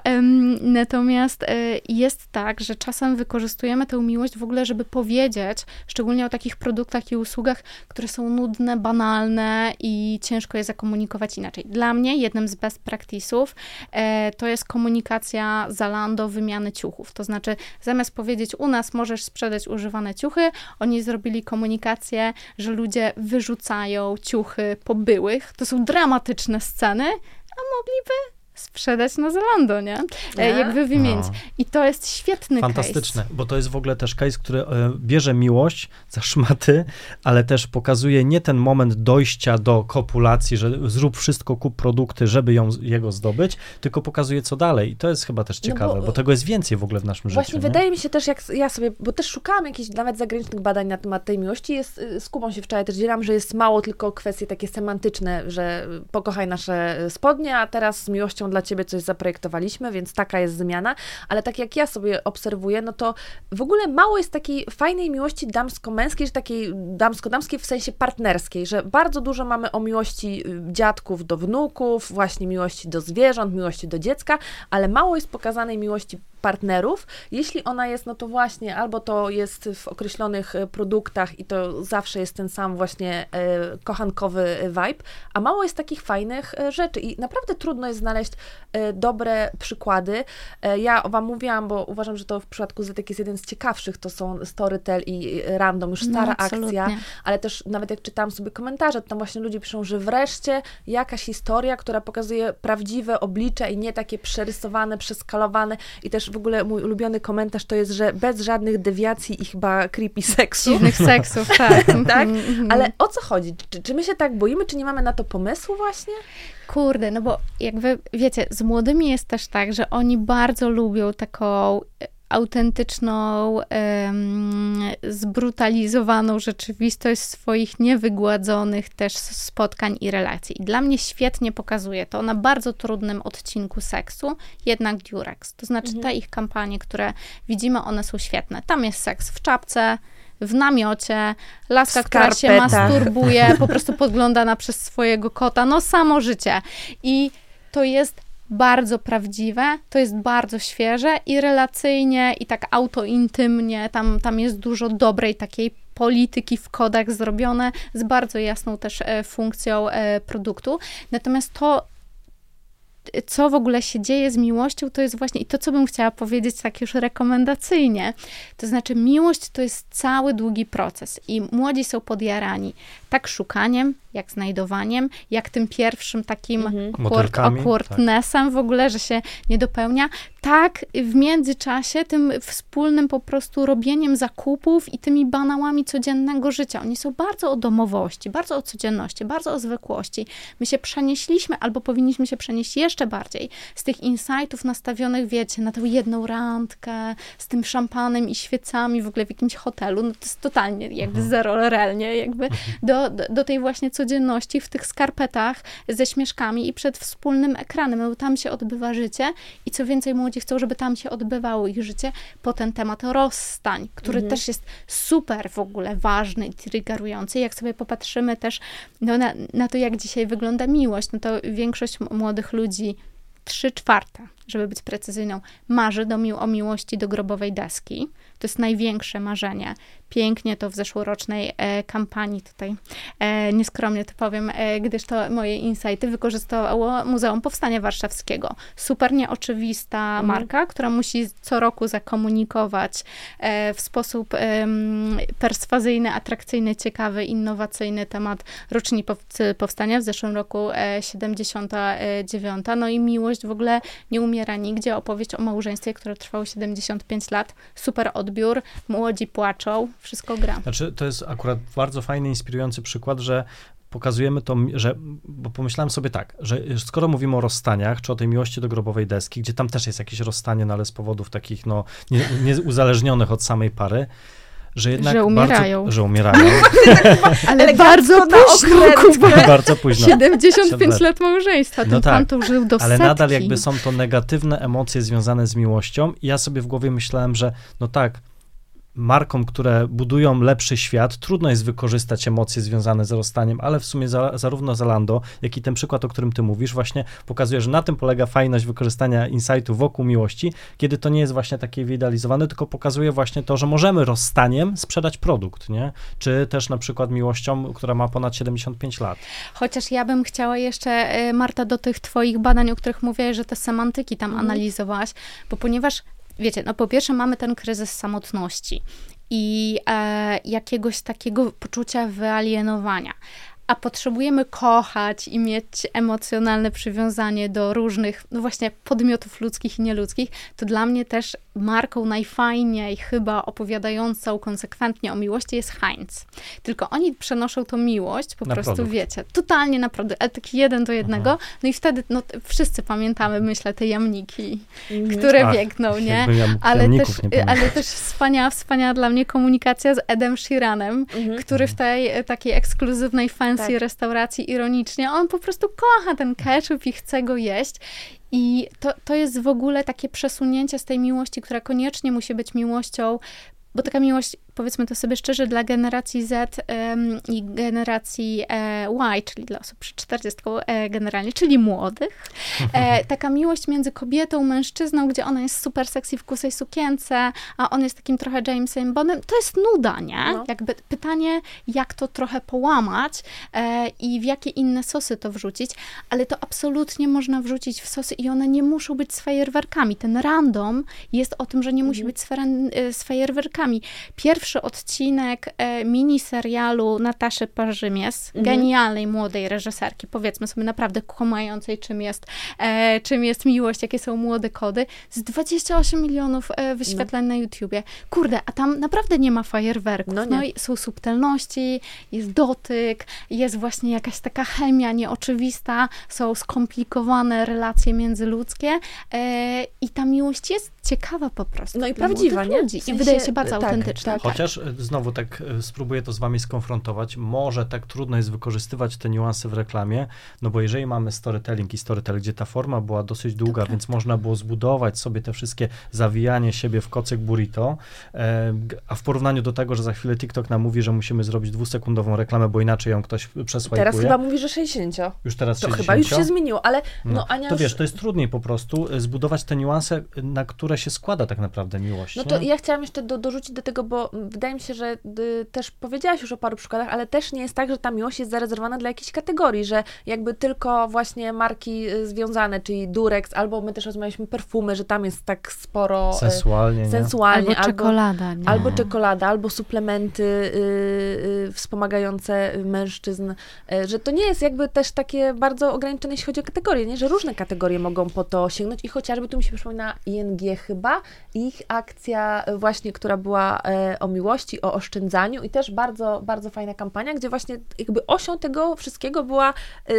natomiast jest tak, że czasem wykorzystujemy tę miłość w ogóle, żeby powiedzieć, szczególnie o takich produktach i usługach, które są nudne, banalne i ciężko je zakomunikować inaczej. Dla mnie jednym z best practice'ów to jest komunikacja Zalando wymiany ciuchów. To znaczy, zamiast powiedzieć u nas nas możesz sprzedać używane ciuchy. Oni zrobili komunikację, że ludzie wyrzucają ciuchy po byłych. To są dramatyczne sceny, a mogliby sprzedać na Zalando, nie? E, jakby wymienić. No. I to jest świetny Fantastyczne, case. bo to jest w ogóle też case, który e, bierze miłość za szmaty, ale też pokazuje nie ten moment dojścia do kopulacji, że zrób wszystko, kup produkty, żeby ją, jego zdobyć, tylko pokazuje co dalej. I to jest chyba też ciekawe, no bo, bo, tego jest więcej w ogóle w naszym właśnie życiu. Właśnie wydaje mi się też, jak ja sobie, bo też szukałam jakichś nawet zagranicznych badań na temat tej miłości, jest, y, z Kubą się wczoraj też dzielam, że jest mało tylko kwestie takie semantyczne, że pokochaj nasze spodnie, a teraz z miłością dla ciebie coś zaprojektowaliśmy, więc taka jest zmiana, ale tak jak ja sobie obserwuję, no to w ogóle mało jest takiej fajnej miłości damsko-męskiej, że takiej damsko-damskiej w sensie partnerskiej, że bardzo dużo mamy o miłości y, dziadków do wnuków, właśnie miłości do zwierząt, miłości do dziecka, ale mało jest pokazanej miłości partnerów. Jeśli ona jest, no to właśnie albo to jest w określonych e, produktach i to zawsze jest ten sam właśnie e, kochankowy vibe, a mało jest takich fajnych e, rzeczy i naprawdę trudno jest znaleźć dobre przykłady. Ja Wam mówiłam, bo uważam, że to w przypadku Zetek jest jeden z ciekawszych, to są Storytel i Random, już stara no, akcja, ale też nawet jak czytałam sobie komentarze, to tam właśnie ludzie piszą, że wreszcie jakaś historia, która pokazuje prawdziwe oblicze i nie takie przerysowane, przeskalowane i też też w ogóle mój ulubiony komentarz to jest, że bez żadnych dewiacji i chyba creepy seksu. Dziwnych seksów, tak. tak? Mhm. Ale o co chodzi? Czy, czy my się tak boimy, czy nie mamy na to pomysłu właśnie? Kurde, no bo jakby, wiecie, z młodymi jest też tak, że oni bardzo lubią taką autentyczną, zbrutalizowaną rzeczywistość swoich niewygładzonych też spotkań i relacji. I dla mnie świetnie pokazuje to na bardzo trudnym odcinku seksu, jednak Durex. To znaczy te ich kampanie, które widzimy, one są świetne. Tam jest seks w czapce, w namiocie, laska, która się masturbuje, po prostu podglądana przez swojego kota, no samo życie. I to jest bardzo prawdziwe, to jest bardzo świeże i relacyjnie i tak autointymnie, tam, tam jest dużo dobrej takiej polityki w kodach zrobione z bardzo jasną też e, funkcją e, produktu. Natomiast to, co w ogóle się dzieje z miłością, to jest właśnie i to, co bym chciała powiedzieć tak już rekomendacyjnie. To znaczy, miłość to jest cały długi proces i młodzi są podjarani tak szukaniem, jak znajdowaniem, jak tym pierwszym takim awkward, Motylkami, awkwardnessem w ogóle, że się nie dopełnia, tak w międzyczasie tym wspólnym po prostu robieniem zakupów i tymi banałami codziennego życia. Oni są bardzo o domowości, bardzo o codzienności, bardzo o zwykłości. My się przenieśliśmy, albo powinniśmy się przenieść jeszcze bardziej z tych insightów nastawionych, wiecie, na tę jedną randkę, z tym szampanem i świecami w ogóle w jakimś hotelu, no to jest totalnie jakby zero realnie, jakby do, do, do tej właśnie codzienności w tych skarpetach ze śmieszkami i przed wspólnym ekranem, bo tam się odbywa życie i co więcej młodzi chcą, żeby tam się odbywało ich życie po ten temat rozstań, który też jest super w ogóle ważny i triggerujący. Jak sobie popatrzymy też no, na, na to, jak dzisiaj wygląda miłość, no to większość młodych ludzi trzy czwarte, żeby być precyzyjną, marzy do mi- o miłości do grobowej deski. To jest największe marzenie. Pięknie to w zeszłorocznej e, kampanii tutaj, e, nieskromnie to powiem, e, gdyż to moje insighty wykorzystało Muzeum Powstania Warszawskiego. Super nieoczywista marka, która musi co roku zakomunikować w sposób perswazyjny, atrakcyjny, ciekawy, innowacyjny temat roczni pow- powstania. W zeszłym roku e, 79. No i miłość w ogóle nie umiera nigdzie. Opowieść o małżeństwie, które trwało 75 lat. Super odbiór. Młodzi płaczą. Wszystko gra. Znaczy, to jest akurat bardzo fajny, inspirujący przykład, że pokazujemy to, że, bo pomyślałem sobie tak, że skoro mówimy o rozstaniach, czy o tej miłości do grobowej deski, gdzie tam też jest jakieś rozstanie, no ale z powodów takich, no, nie, nie uzależnionych od samej pary, że jednak Że umierają. Bardzo, że umierają. Ale bardzo późno. Kuba. bardzo późno. 75 lat. małżeństwa. Ten No pan tak, to żył do Ale setki. nadal jakby są to negatywne emocje związane z miłością i ja sobie w głowie myślałem, że no tak, markom, które budują lepszy świat, trudno jest wykorzystać emocje związane z rozstaniem, ale w sumie za, zarówno Zalando, jak i ten przykład, o którym ty mówisz, właśnie pokazuje, że na tym polega fajność wykorzystania insightu wokół miłości, kiedy to nie jest właśnie takie wyidealizowane, tylko pokazuje właśnie to, że możemy rozstaniem sprzedać produkt, nie? Czy też na przykład miłością, która ma ponad 75 lat. Chociaż ja bym chciała jeszcze, e, Marta, do tych twoich badań, o których mówiłaś, że te semantyki tam analizowałaś, bo ponieważ, wiecie, no po pierwsze mamy ten kryzys samotności i e, jakiegoś takiego poczucia wyalienowania. A potrzebujemy kochać i mieć emocjonalne przywiązanie do różnych, no właśnie, podmiotów ludzkich i nieludzkich, to dla mnie też marką najfajniej chyba opowiadającą konsekwentnie o miłości jest Heinz. Tylko oni przenoszą tą miłość po Na prostu, produkt. wiecie, totalnie na produkt, ale taki jeden do jednego. No i wtedy, no wszyscy pamiętamy, myślę, te jamniki, które Ach, biegną, nie? Ale też, ale też wspaniała, wspaniała dla mnie komunikacja z Edem Sheeranem, który w tej takiej ekskluzywnej fancy Tak. restauracji ironicznie, on po prostu kocha ten ketchup i chce go jeść. I to, to jest w ogóle takie przesunięcie z tej miłości, która koniecznie musi być miłością, bo taka miłość, powiedzmy to sobie szczerze, dla generacji Z em, i generacji e, Y, czyli dla osób przy 40 e, generalnie, czyli młodych, e, taka miłość między kobietą, mężczyzną, gdzie ona jest super sexy w kusej sukience, a on jest takim trochę Jamesem Bondem, to jest nuda, nie? No. Jakby pytanie, jak to trochę połamać e, i w jakie inne sosy to wrzucić, ale to absolutnie można wrzucić w sosy i one nie muszą być z fajerwerkami. Ten random jest o tym, że nie musi być z, e, z fajerwerkami. Pierwszy odcinek e, mini serialu Nataszy Parzymies, genialnej młodej reżyserki, powiedzmy sobie naprawdę kumającej, czym jest e, czym jest miłość, jakie są młode kody. Z 28 milionów e, wyświetleń no. na YouTubie. Kurde, a tam naprawdę nie ma fajerwerków. No, no i są subtelności, jest dotyk, jest właśnie jakaś taka chemia nieoczywista, są skomplikowane relacje międzyludzkie i ta miłość jest ciekawa po prostu. No i prawdziwa, nie? Ludzi. W sensie, I wydaje się bardzo tak, autentyczna. Tak. Chociaż e, znowu tak e, spróbuję to z wami skonfrontować, może tak trudno jest wykorzystywać te niuanse w reklamie, no bo jeżeli mamy storytelling i storytelling, gdzie ta forma była dosyć długa, więc można było zbudować sobie te wszystkie zawijanie siebie w kocyk burrito, e, a w porównaniu do tego, że za chwilę TikTok nam mówi, że musimy zrobić dwusekundową reklamę, bo inaczej ją ktoś przesłajkuje. Teraz chyba mówi, że 60. Już teraz to 60. chyba już się zmieniło, ale no, no Ania To już... wiesz, to jest trudniej po prostu zbudować te niuanse, na które się składa tak naprawdę miłość. No to ja chciałam jeszcze do, dorzucić do tego, bo wydaje mi się, że y, też powiedziałaś już o paru przykładach, ale też nie jest tak, że ta miłość jest zarezerwowana dla jakiejś kategorii, że jakby tylko właśnie marki y, związane, czyli Durex, albo my też rozmawialiśmy perfumy, że tam jest tak sporo... Y, sensualnie, sensualnie albo, albo czekolada. Nie? Albo czekolada, albo suplementy y, y, wspomagające mężczyzn, y, że to nie jest jakby też takie bardzo ograniczone, jeśli chodzi o kategorie, nie? że różne kategorie mogą po to sięgnąć i chociażby tu mi się przypomina ING chyba, ich akcja właśnie, która była o miłości, o oszczędzaniu i też bardzo, bardzo fajna kampania, gdzie właśnie jakby osią tego wszystkiego była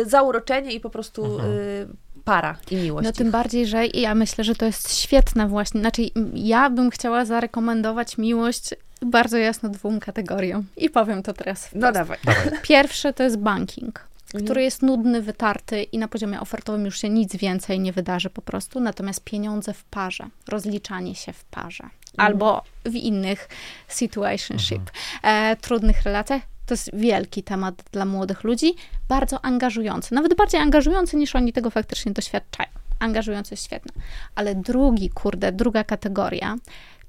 zauroczenie i po prostu mhm para i miłość. No tym bardziej, że ja myślę, że to jest świetne właśnie. Znaczy, ja bym chciała zarekomendować miłość bardzo jasno dwóm kategoriom. I powiem to teraz. Wprost. No dawaj. Pierwsze to jest banking mhm. który jest nudny, wytarty i na poziomie ofertowym już się nic więcej nie wydarzy po prostu, natomiast pieniądze w parze, rozliczanie się w parze mhm. albo w innych situationship, mhm. e, trudnych relacjach, to jest wielki temat dla młodych ludzi, bardzo angażujący, nawet bardziej angażujący niż oni tego faktycznie doświadczają. Angażujący jest świetne. Ale drugi, kurde, druga kategoria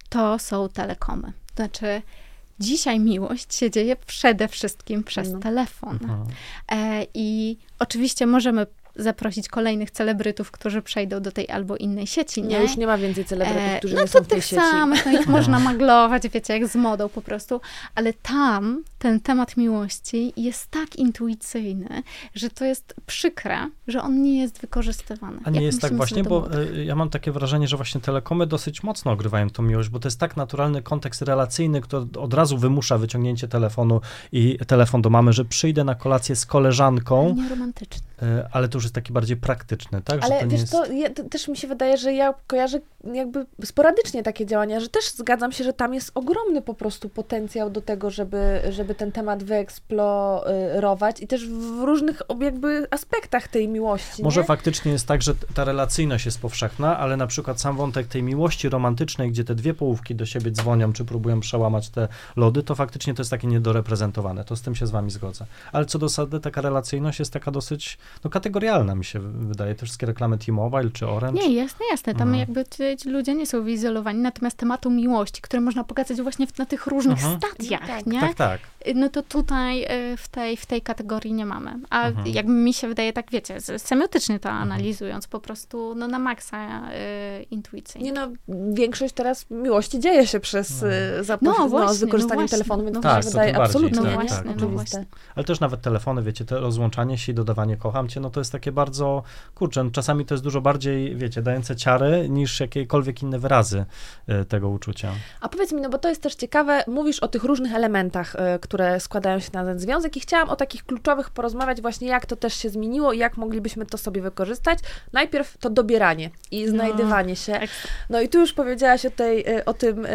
to są telekomy. Znaczy, dzisiaj miłość się dzieje przede wszystkim przez no. telefon. Mhm. E, I oczywiście możemy zaprosić kolejnych celebrytów, którzy przejdą do tej albo innej sieci, nie? nie już nie ma więcej celebrytów, e, którzy no nie są w tej sieci. Samych, no ich można maglować, wiecie, jak z modą po prostu, ale tam ten temat miłości jest tak intuicyjny, że to jest przykre, że on nie jest wykorzystywany. A nie jak jest tak właśnie, bo e, ja mam takie wrażenie, że właśnie telekomy dosyć mocno ogrywają tą miłość, bo to jest tak naturalny kontekst relacyjny, który od razu wymusza wyciągnięcie telefonu i telefon do mamy, że przyjdę na kolację z koleżanką. Nie romantyczny. E, ale to już jest taki bardziej praktyczny, tak? Ale wiesz, jest... to, ja, to, też mi się wydaje, że ja kojarzę jakby sporadycznie takie działania, że też zgadzam się, że tam jest ogromny po prostu potencjał do tego, żeby, żeby ten temat wyeksplorować i też w różnych jakby aspektach tej miłości. Może nie? faktycznie jest tak, że ta relacyjność jest powszechna, ale na przykład sam wątek tej miłości romantycznej, gdzie te dwie połówki do siebie dzwonią, czy próbują przełamać te lody, to faktycznie to jest takie niedoreprezentowane. To z tym się z wami zgodzę. Ale co do zasady, taka relacyjność jest taka dosyć no, kategorialna, mi się wydaje. Te wszystkie reklamy T-Mobile czy Orange. Nie, jasne, jasne. Tam mhm. jakby ci, ci, ludzie nie są wyizolowani, natomiast tematu miłości, które można pokazać właśnie w, na tych różnych mhm. stadiach, tak. nie? Tak, tak. No to tutaj y, w tej, w tej kategorii nie mamy. A mhm. jakby mi się wydaje, tak wiecie, semiotycznie to mhm. analizując, po prostu no, na maksa y, intuicyjnie. Nie no, większość teraz miłości dzieje się przez no. za, no, właśnie, no, z wykorzystaniem no telefonu, więc no, tak, to się wydaje absolutnie tak, tak, no, właśnie, Ale też nawet telefony, wiecie, te rozłączanie się i dodawanie kocham cię, no to jest takie bardzo, kurczę, czasami to jest dużo bardziej, wiecie, dające ciary niż jakiekolwiek inne wyrazy y, tego uczucia. A powiedz mi, no bo to jest też ciekawe, mówisz o tych różnych elementach, y, które składają się na ten związek i chciałam o takich kluczowych porozmawiać właśnie, jak to też się zmieniło i jak moglibyśmy to sobie wykorzystać. Najpierw to dobieranie i no, znajdywanie się. No i tu już powiedziałaś o, tej, y, o tym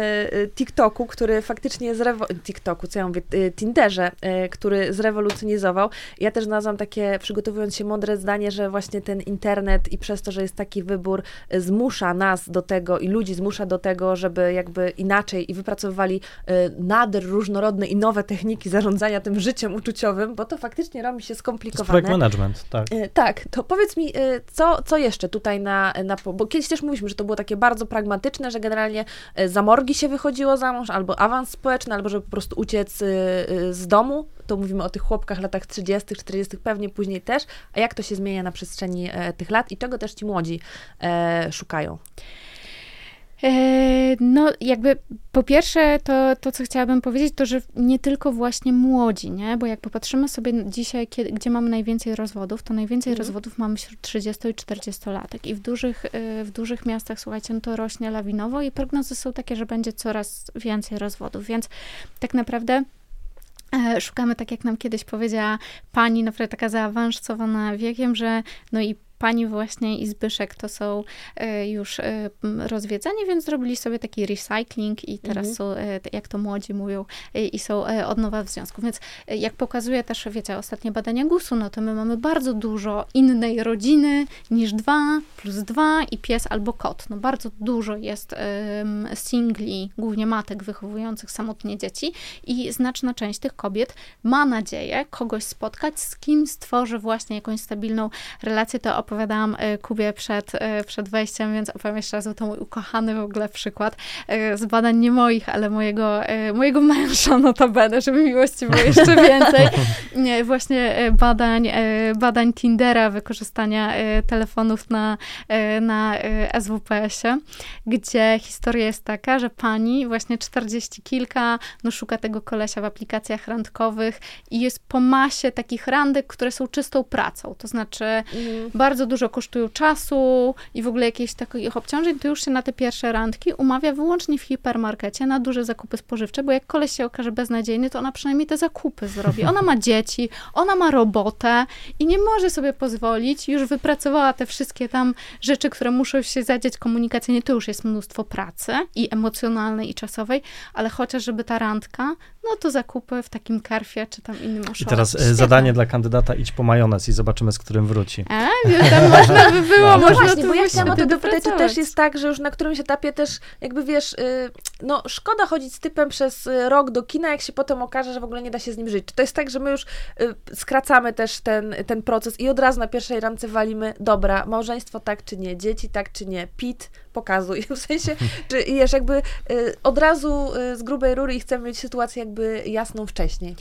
TikToku, który faktycznie zrewo... TikToku, co ja mówię, Tinderze, który zrewolucjonizował. Ja też znalazłam takie, przygotowując się mądre zdanie, że właśnie ten internet i przez to, że jest taki wybór, zmusza nas do tego i ludzi zmusza do tego, żeby jakby inaczej i wypracowywali nader różnorodne i nowe techniki zarządzania tym życiem uczuciowym, bo to faktycznie robi się skomplikowane. To projekt management, tak. Tak, to powiedz mi, co, co jeszcze tutaj na, na, bo kiedyś też mówiliśmy, że to było takie bardzo pragmatyczne, że generalnie za morgi się wychodziło za mąż, albo awans społeczny, albo żeby po prostu uciec z domu, to mówimy o tych chłopkach latach 30., 40., pewnie później też, a jak to się zmienia na przestrzeni tych lat i czego też ci młodzi szukają? E, no, jakby po pierwsze, to, to co chciałabym powiedzieć, to że nie tylko właśnie młodzi, nie? Bo jak popatrzymy sobie dzisiaj, kiedy, gdzie mamy najwięcej rozwodów, to najwięcej mhm. rozwodów mamy wśród 30 i 40 latek. I w dużych, e, w dużych miastach, słuchajcie, no to rośnie lawinowo i prognozy są takie, że będzie coraz więcej rozwodów. Więc tak naprawdę e, Szukamy, tak jak nam kiedyś powiedziała pani, naprawdę taka zaawansowana wiekiem, że no i pani właśnie i Zbyszek to są e, już e, rozwiedzeni, więc zrobili sobie taki recycling i teraz mhm. są, e, jak to młodzi mówią, i są od nowa w związku. Więc jak pokazuje też, wiecie, ostatnie badania GUS-u, no to my mamy bardzo dużo innej rodziny niż dwa plus dwa i pies albo kot. No bardzo dużo jest singli, głównie matek wychowujących samotnie dzieci i znaczna część tych kobiet ma nadzieję kogoś spotkać, z kim stworzy właśnie jakąś stabilną relację, to opowiadałam e, Kubie przed, e, przed wejściem, więc opowiem jeszcze raz, bo to mój ukochany w ogóle przykład e, z badań nie moich, ale mojego, mojego męża notabene, żeby miłości było jeszcze więcej. Właśnie badań, badań Tindera, wykorzystania telefonów na, na SWPS-ie, gdzie historia jest taka, że pani właśnie 40 kilka, no szuka tego kolesia w aplikacjach randkowych i jest po masie takich randek, które są czystą pracą, to znaczy mhm. bardzo bardzo dużo kosztują czasu i w ogóle jakichś takich obciążeń, to już się na te pierwsze randki umawia wyłącznie w hipermarkecie na duże zakupy spożywcze, bo jak koleś się okaże beznadziejny, to ona przynajmniej te zakupy zrobi. Ona ma dzieci, ona ma robotę i nie może sobie pozwolić, już wypracowała te wszystkie tam rzeczy, które muszą się zadziać komunikacyjnie, to już jest mnóstwo pracy i emocjonalnej, i czasowej, ale chociaż żeby ta randka, no to zakupy w takim karfie, czy tam innym oszło. I teraz e, zadanie dla kandydata, idź po majonez i zobaczymy, z którym wróci. A, tam można by było, no, no można właśnie, bo ja chciałam o to dopytać, to też jest tak, że już na którymś etapie też jakby wiesz, y, no szkoda chodzić z typem przez y, rok do kina, jak się potem okaże, że w ogóle nie da się z nim żyć. Czy to jest tak, że my już y, skracamy też ten, ten proces i od razu na pierwszej randce walimy, dobra, małżeństwo tak czy nie, dzieci tak czy nie, pit, pokazuj. W sensie, czy wiesz, jakby od razu z grubej rury i chcemy mieć sytuację jakby jasną wcześniej.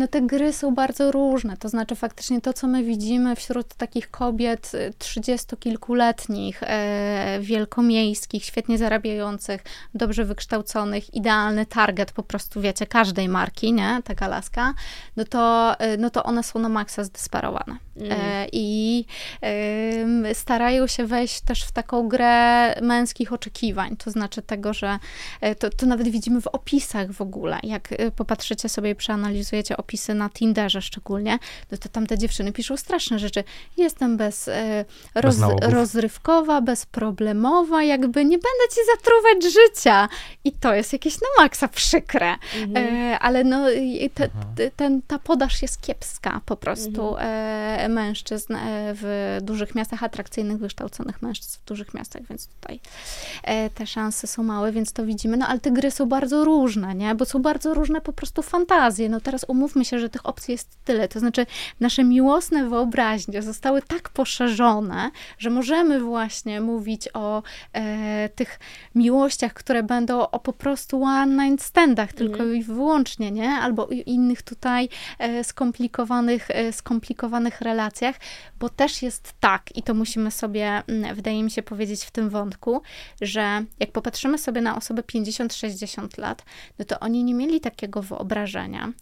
No te gry są bardzo różne, to znaczy faktycznie to, co my widzimy wśród takich kobiet y, trzydziestokilkuletnich, e, wielkomiejskich, świetnie zarabiających, dobrze wykształconych, idealny target po prostu, wiecie, każdej marki, nie, taka laska, no to, y, no to one są na maksa zdesperowane. Mm. E, I e, starają się wejść też w taką grę męskich oczekiwań, to znaczy tego, że e, to, to nawet widzimy w opisach w ogóle, jak y, popatrzycie sobie i przeanalizujecie opisy, opisy na Tinderze szczególnie, no to tam te dziewczyny piszą straszne rzeczy. Jestem bez, e, roz, bez rozrywkowa, bezproblemowa, jakby nie będę ci zatruwać życia. I to jest jakieś na maksa przykre. Mhm. E, ale no, te, te, ten, ta podaż jest kiepska po prostu mhm. e, mężczyzn e, w dużych miastach, atrakcyjnych, wykształconych mężczyzn w dużych miastach, więc tutaj e, te szanse są małe, więc to widzimy. No ale te gry są bardzo różne, nie? Bo są bardzo różne po prostu fantazje. No teraz umówmy umówmy się, że tych opcji jest tyle. To znaczy, nasze miłosne wyobraźnie zostały tak poszerzone, że możemy właśnie mówić o e, tych miłościach, które będą o po prostu one night standach, tylko mm. i wyłącznie, nie? Albo innych tutaj e, skomplikowanych, e, skomplikowanych relacjach, bo też jest tak, i to musimy sobie, mm, wydaje mi się, powiedzieć w tym wątku, że jak popatrzymy sobie na osoby 50-60 lat, no to oni nie mieli takiego wyobrażenia,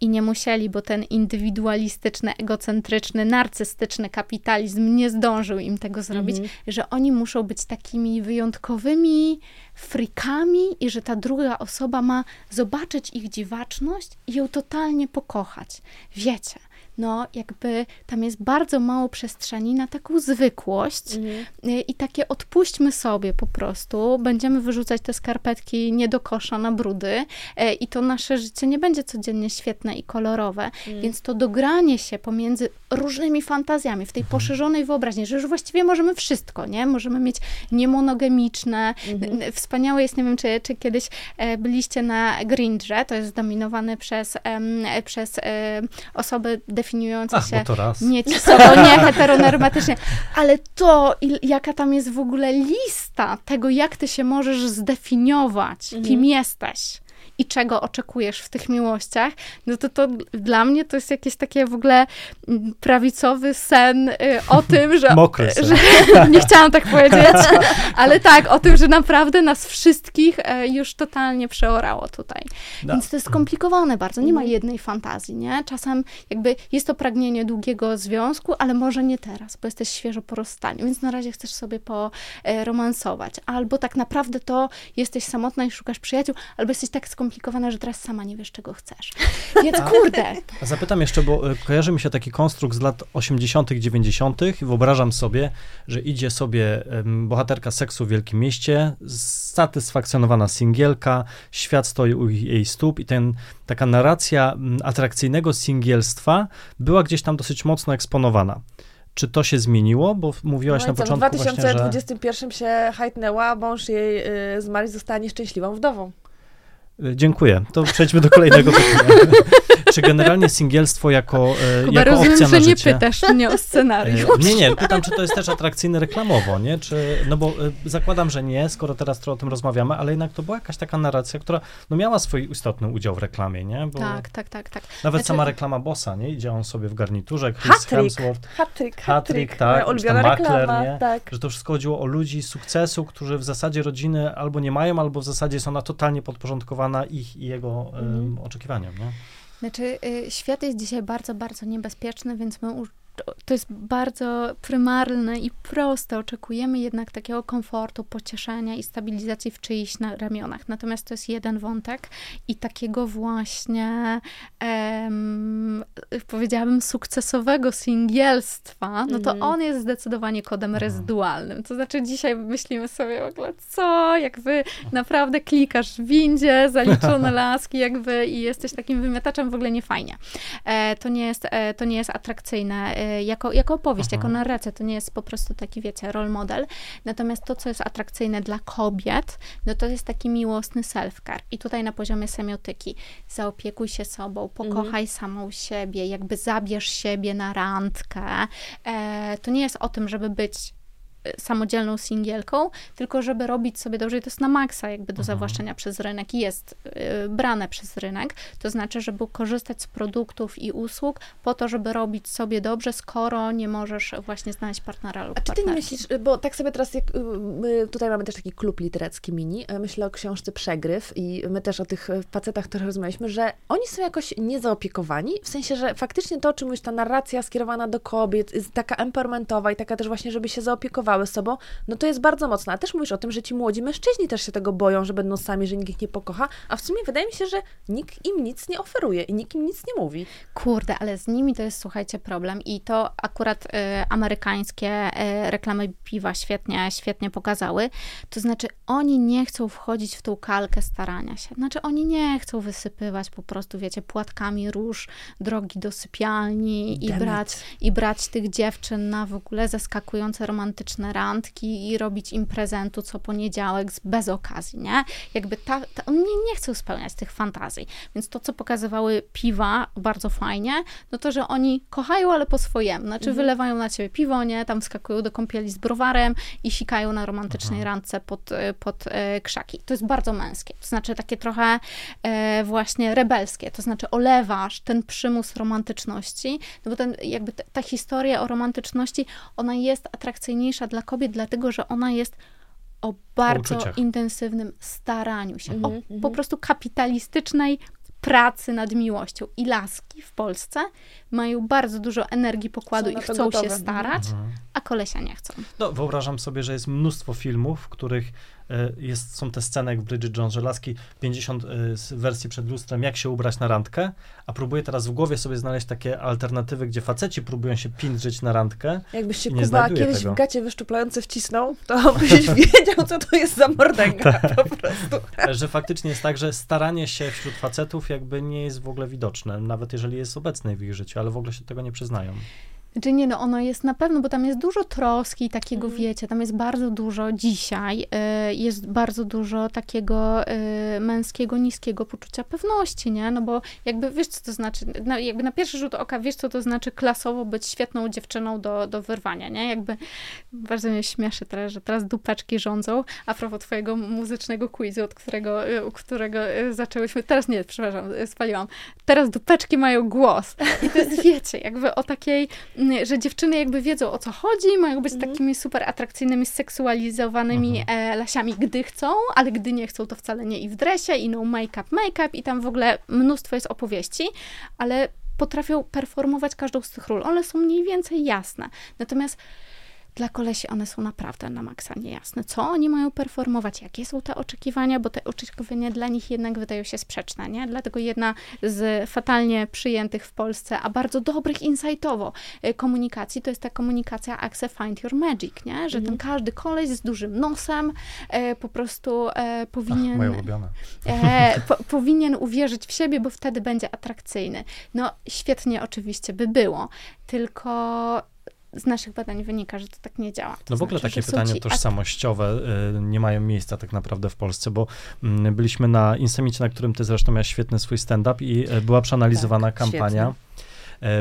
i nie musieli, bo ten indywidualistyczny, egocentryczny, narcystyczny kapitalizm nie zdążył im tego zrobić, -hmm. że oni muszą być takimi wyjątkowymi frikami i że ta druga osoba ma zobaczyć ich dziwaczność i ją totalnie pokochać. Wiecie, no jakby tam jest bardzo mało przestrzeni na taką zwykłość mhm. Y, i takie odpuśćmy sobie po prostu, będziemy wyrzucać te skarpetki nie do kosza na brudy y, i to nasze życie nie będzie codziennie świetne i kolorowe, mhm. więc to dogranie się pomiędzy różnymi fantazjami w tej mhm. poszerzonej wyobraźni, że już właściwie możemy wszystko, nie? Możemy mieć niemonogamiczne, mhm. wspaniałe jest, nie wiem, czy, czy kiedyś e, byliście na Grindrze, to jest zdominowane przez, przez e, osoby definiujące Ach, się niecisową, nie heteronormatycznie, ale to, jaka tam jest w ogóle lista tego, jak ty się możesz zdefiniować, mhm. kim jesteś i czego oczekujesz w tych miłościach, no to to dla mnie to jest jakieś takie w ogóle mm, prawicowy sen y, o tym, że... Mokry sen. że nie chciałam tak powiedzieć, ale tak, o tym, że naprawdę nas wszystkich e, już totalnie przeorało tutaj. No. Więc to jest skomplikowane bardzo, nie ma Mhm. jednej fantazji, nie? Czasem jakby jest to pragnienie długiego związku, ale może nie teraz, bo jesteś świeżo po rozstaniu, więc na razie chcesz sobie poromansować. Albo tak naprawdę to jesteś samotna i szukasz przyjaciół, albo jesteś tak skomplikowana, że teraz sama nie wiesz, czego chcesz. Więc kurde, A Zapytam jeszcze, bo e, kojarzy mi się taki konstrukt z lat 80., 90. i wyobrażam sobie, że idzie sobie bohaterka seksu w wielkim mieście, satysfakcjonowana singielka, świat stoi u jej stóp i ten, taka narracja atrakcyjnego singielstwa była gdzieś tam dosyć mocno eksponowana. Czy to się zmieniło? Bo mówiłaś No na co, w początku właśnie, że... 2021 się hajtnęła, mąż jej y, zmarł i została nieszczęśliwą wdową. Dziękuję. To przejdźmy do kolejnego pytania. Czy generalnie singielstwo jako, e, Kuba, jako rozumiem, opcja że na nie życie... pytasz mnie o scenariusz. E, Nie, nie, pytam, czy to jest też atrakcyjne reklamowo, nie? Czy, no bo e, zakładam, że nie, skoro teraz trochę o tym rozmawiamy, ale jednak to była jakaś taka narracja, która no miała swój istotny udział w reklamie, nie? Bo Tak, tak, tak, tak. Nawet Znaczy- sama reklama Bossa, nie? Idzie on sobie w garniturze, Chris Hattrick. Hemsworth, Hattrick, Hattrick, tak, ulubiona makler, reklama, nie? tak. że to wszystko chodziło o ludzi sukcesu, którzy w zasadzie rodziny albo nie mają, albo w zasadzie jest ona totalnie podporządkowana ich i jego em, Mhm. oczekiwaniom, nie? Znaczy, y, świat jest dzisiaj bardzo, bardzo niebezpieczny, więc my to jest bardzo prymarne i proste. Oczekujemy jednak takiego komfortu, pocieszenia i stabilizacji w czyichś na ramionach. Natomiast to jest jeden wątek i takiego właśnie, em, powiedziałabym, sukcesowego singielstwa, no to Mhm. on jest zdecydowanie kodem rezydualnym. To znaczy dzisiaj myślimy sobie w ogóle, co, jak wy naprawdę klikasz w windzie, zaliczone laski, jakby i jesteś takim wymiataczem, w ogóle nie fajnie. E, to, nie jest, e, to nie jest atrakcyjne e, jako, jako opowieść, Aha. jako narracja, to nie jest po prostu taki, wiecie, role model. Natomiast to, co jest atrakcyjne dla kobiet, no to jest taki miłosny self-care. I tutaj na poziomie semiotyki zaopiekuj się sobą, pokochaj samą siebie, jakby zabierz siebie na randkę. E, to nie jest o tym, żeby być samodzielną singielką, tylko żeby robić sobie dobrze i to jest na maksa jakby do zawłaszczenia przez rynek i jest y, brane przez rynek, to znaczy, żeby korzystać z produktów i usług po to, żeby robić sobie dobrze, skoro nie możesz właśnie znaleźć partnera lub A czy ty nie myślisz, bo tak sobie teraz, jak y, my tutaj mamy też taki klub literacki mini, y, myślę o książce Przegryw i my też o tych y, facetach trochę rozmawialiśmy, że oni są jakoś niezaopiekowani, w sensie, że faktycznie to, o czym mówisz, ta narracja skierowana do kobiet, jest taka empowermentowa i taka też właśnie, żeby się zaopiekowały sobą, no to jest bardzo mocna. A też mówisz o tym, że ci młodzi mężczyźni też się tego boją, że będą sami, że nikt ich nie pokocha, a w sumie wydaje mi się, że nikt im nic nie oferuje i nikt im nic nie mówi. Kurde, ale z nimi to jest, słuchajcie, problem i to akurat y, amerykańskie y, reklamy piwa świetnie, świetnie pokazały. To znaczy, oni nie chcą wchodzić w tą kalkę starania się. Znaczy, oni nie chcą wysypywać po prostu, wiecie, płatkami róż drogi do sypialni i brać, it. i brać tych dziewczyn na w ogóle zaskakujące romantyczne randki i robić im prezentu co poniedziałek bez okazji, nie? Jakby ta, ta, oni nie, nie chcą spełniać tych fantazji. Więc to, co pokazywały piwa bardzo fajnie, no to, że oni kochają, ale po swojemu. Znaczy wylewają na ciebie piwo, nie? Tam skakują do kąpieli z browarem i sikają na romantycznej randce pod, e, pod e, krzaki. To jest bardzo męskie. To znaczy takie trochę e, właśnie rebelskie. To znaczy olewasz ten przymus romantyczności, no bo ten, jakby ta, ta historia o romantyczności, ona jest atrakcyjniejsza dla kobiet, dlatego, że ona jest o bardzo uczuciach. intensywnym staraniu się, Mhm, o po prostu kapitalistycznej pracy nad miłością. I laski w Polsce mają bardzo dużo energii pokładu Są i chcą gotowe. się starać, a kolesia nie chcą. No, wyobrażam sobie, że jest mnóstwo filmów, w których jest, są te sceny jak w Bridget Jones, że laski 50 e, wersji przed lustrem, jak się ubrać na randkę, a próbuję teraz w głowie sobie znaleźć takie alternatywy, gdzie faceci próbują się pindrzyć na randkę. Jakbyś się Kuba kiedyś tego. w gacie wyszczuplające wcisnął, to byś wiedział, co to jest za mordęga Tak. po prostu. E, Że faktycznie jest tak, że staranie się wśród facetów jakby nie jest w ogóle widoczne, nawet jeżeli jest obecne w ich życiu, ale w ogóle się tego nie przyznają. Czy nie, no ono jest na pewno, bo tam jest dużo troski, takiego Mhm. wiecie, tam jest bardzo dużo dzisiaj, y, jest bardzo dużo takiego y, męskiego, niskiego poczucia pewności, nie? No bo jakby wiesz, co to znaczy, na, jakby na pierwszy rzut oka wiesz, co to znaczy klasowo być świetną dziewczyną do, do wyrwania, nie? Jakby bardzo mnie śmieszy teraz, że teraz dupeczki rządzą, a propos twojego muzycznego quizu, od którego, y, u którego y, zaczęłyśmy, teraz nie, przepraszam, y, spaliłam, teraz dupeczki mają głos. I to jest, wiecie, jakby o takiej, że dziewczyny jakby wiedzą o co chodzi, mają być takimi super atrakcyjnymi, seksualizowanymi e, lasiami, gdy chcą, ale gdy nie chcą, to wcale nie i w dresie, i no make-up, make-up, i tam w ogóle mnóstwo jest opowieści, ale potrafią performować każdą z tych ról. One są mniej więcej jasne. Natomiast dla kolesi one są naprawdę na maksa niejasne. Co oni mają performować? Jakie są te oczekiwania? Bo te oczekiwania dla nich jednak wydają się sprzeczne, nie? Dlatego jedna z fatalnie przyjętych w Polsce, a bardzo dobrych insightowo y, komunikacji, to jest ta komunikacja Axe Find Your Magic, nie? Że ten każdy koleś z dużym nosem e, po prostu e, powinien... Ach, moje ulubione. E, po, powinien uwierzyć w siebie, bo wtedy będzie atrakcyjny. No, świetnie oczywiście by było, tylko z naszych badań wynika, że to tak nie działa. To No w ogóle znaczy, takie pytania ci tożsamościowe y, nie mają miejsca tak naprawdę w Polsce, bo mm, byliśmy na Insemicie, na którym ty zresztą miałeś świetny swój stand-up i y, była przeanalizowana Tak, kampania. E,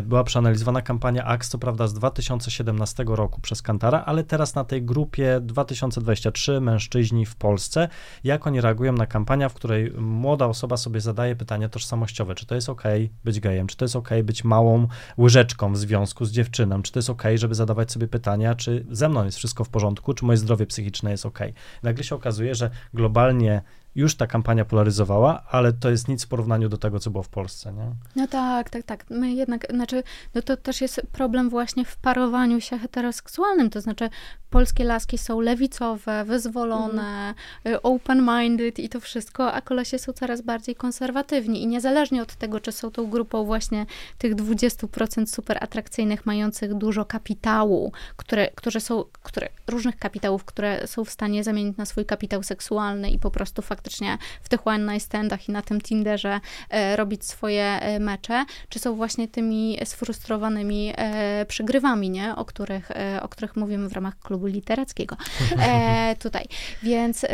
Była przeanalizowana kampania AXE, co prawda z 2017 roku przez Kantara, ale teraz na tej grupie 2023 mężczyźni w Polsce, jak oni reagują na kampanię, w której młoda osoba sobie zadaje pytanie tożsamościowe, czy to jest ok być gejem, czy to jest ok być małą łyżeczką w związku z dziewczyną, czy to jest ok, żeby zadawać sobie pytania, czy ze mną jest wszystko w porządku, czy moje zdrowie psychiczne jest ok. Nagle się okazuje, że globalnie już ta kampania polaryzowała, ale to jest nic w porównaniu do tego, co było w Polsce, nie? No tak, tak, tak. My jednak, znaczy, no to też jest problem właśnie w parowaniu się heteroseksualnym, to znaczy polskie laski są lewicowe, wyzwolone, y, open-minded i to wszystko, a kolesie są coraz bardziej konserwatywni i niezależnie od tego, czy są tą grupą właśnie tych 20% super atrakcyjnych, mających dużo kapitału, które, które są, które, różnych kapitałów, które są w stanie zamienić na swój kapitał seksualny i po prostu faktycznie w tych one night standach i na tym Tinderze e, robić swoje e, mecze, czy są właśnie tymi sfrustrowanymi e, przygrywami, nie? O, których, e, o których mówimy w ramach klubu literackiego e, tutaj. Więc, e,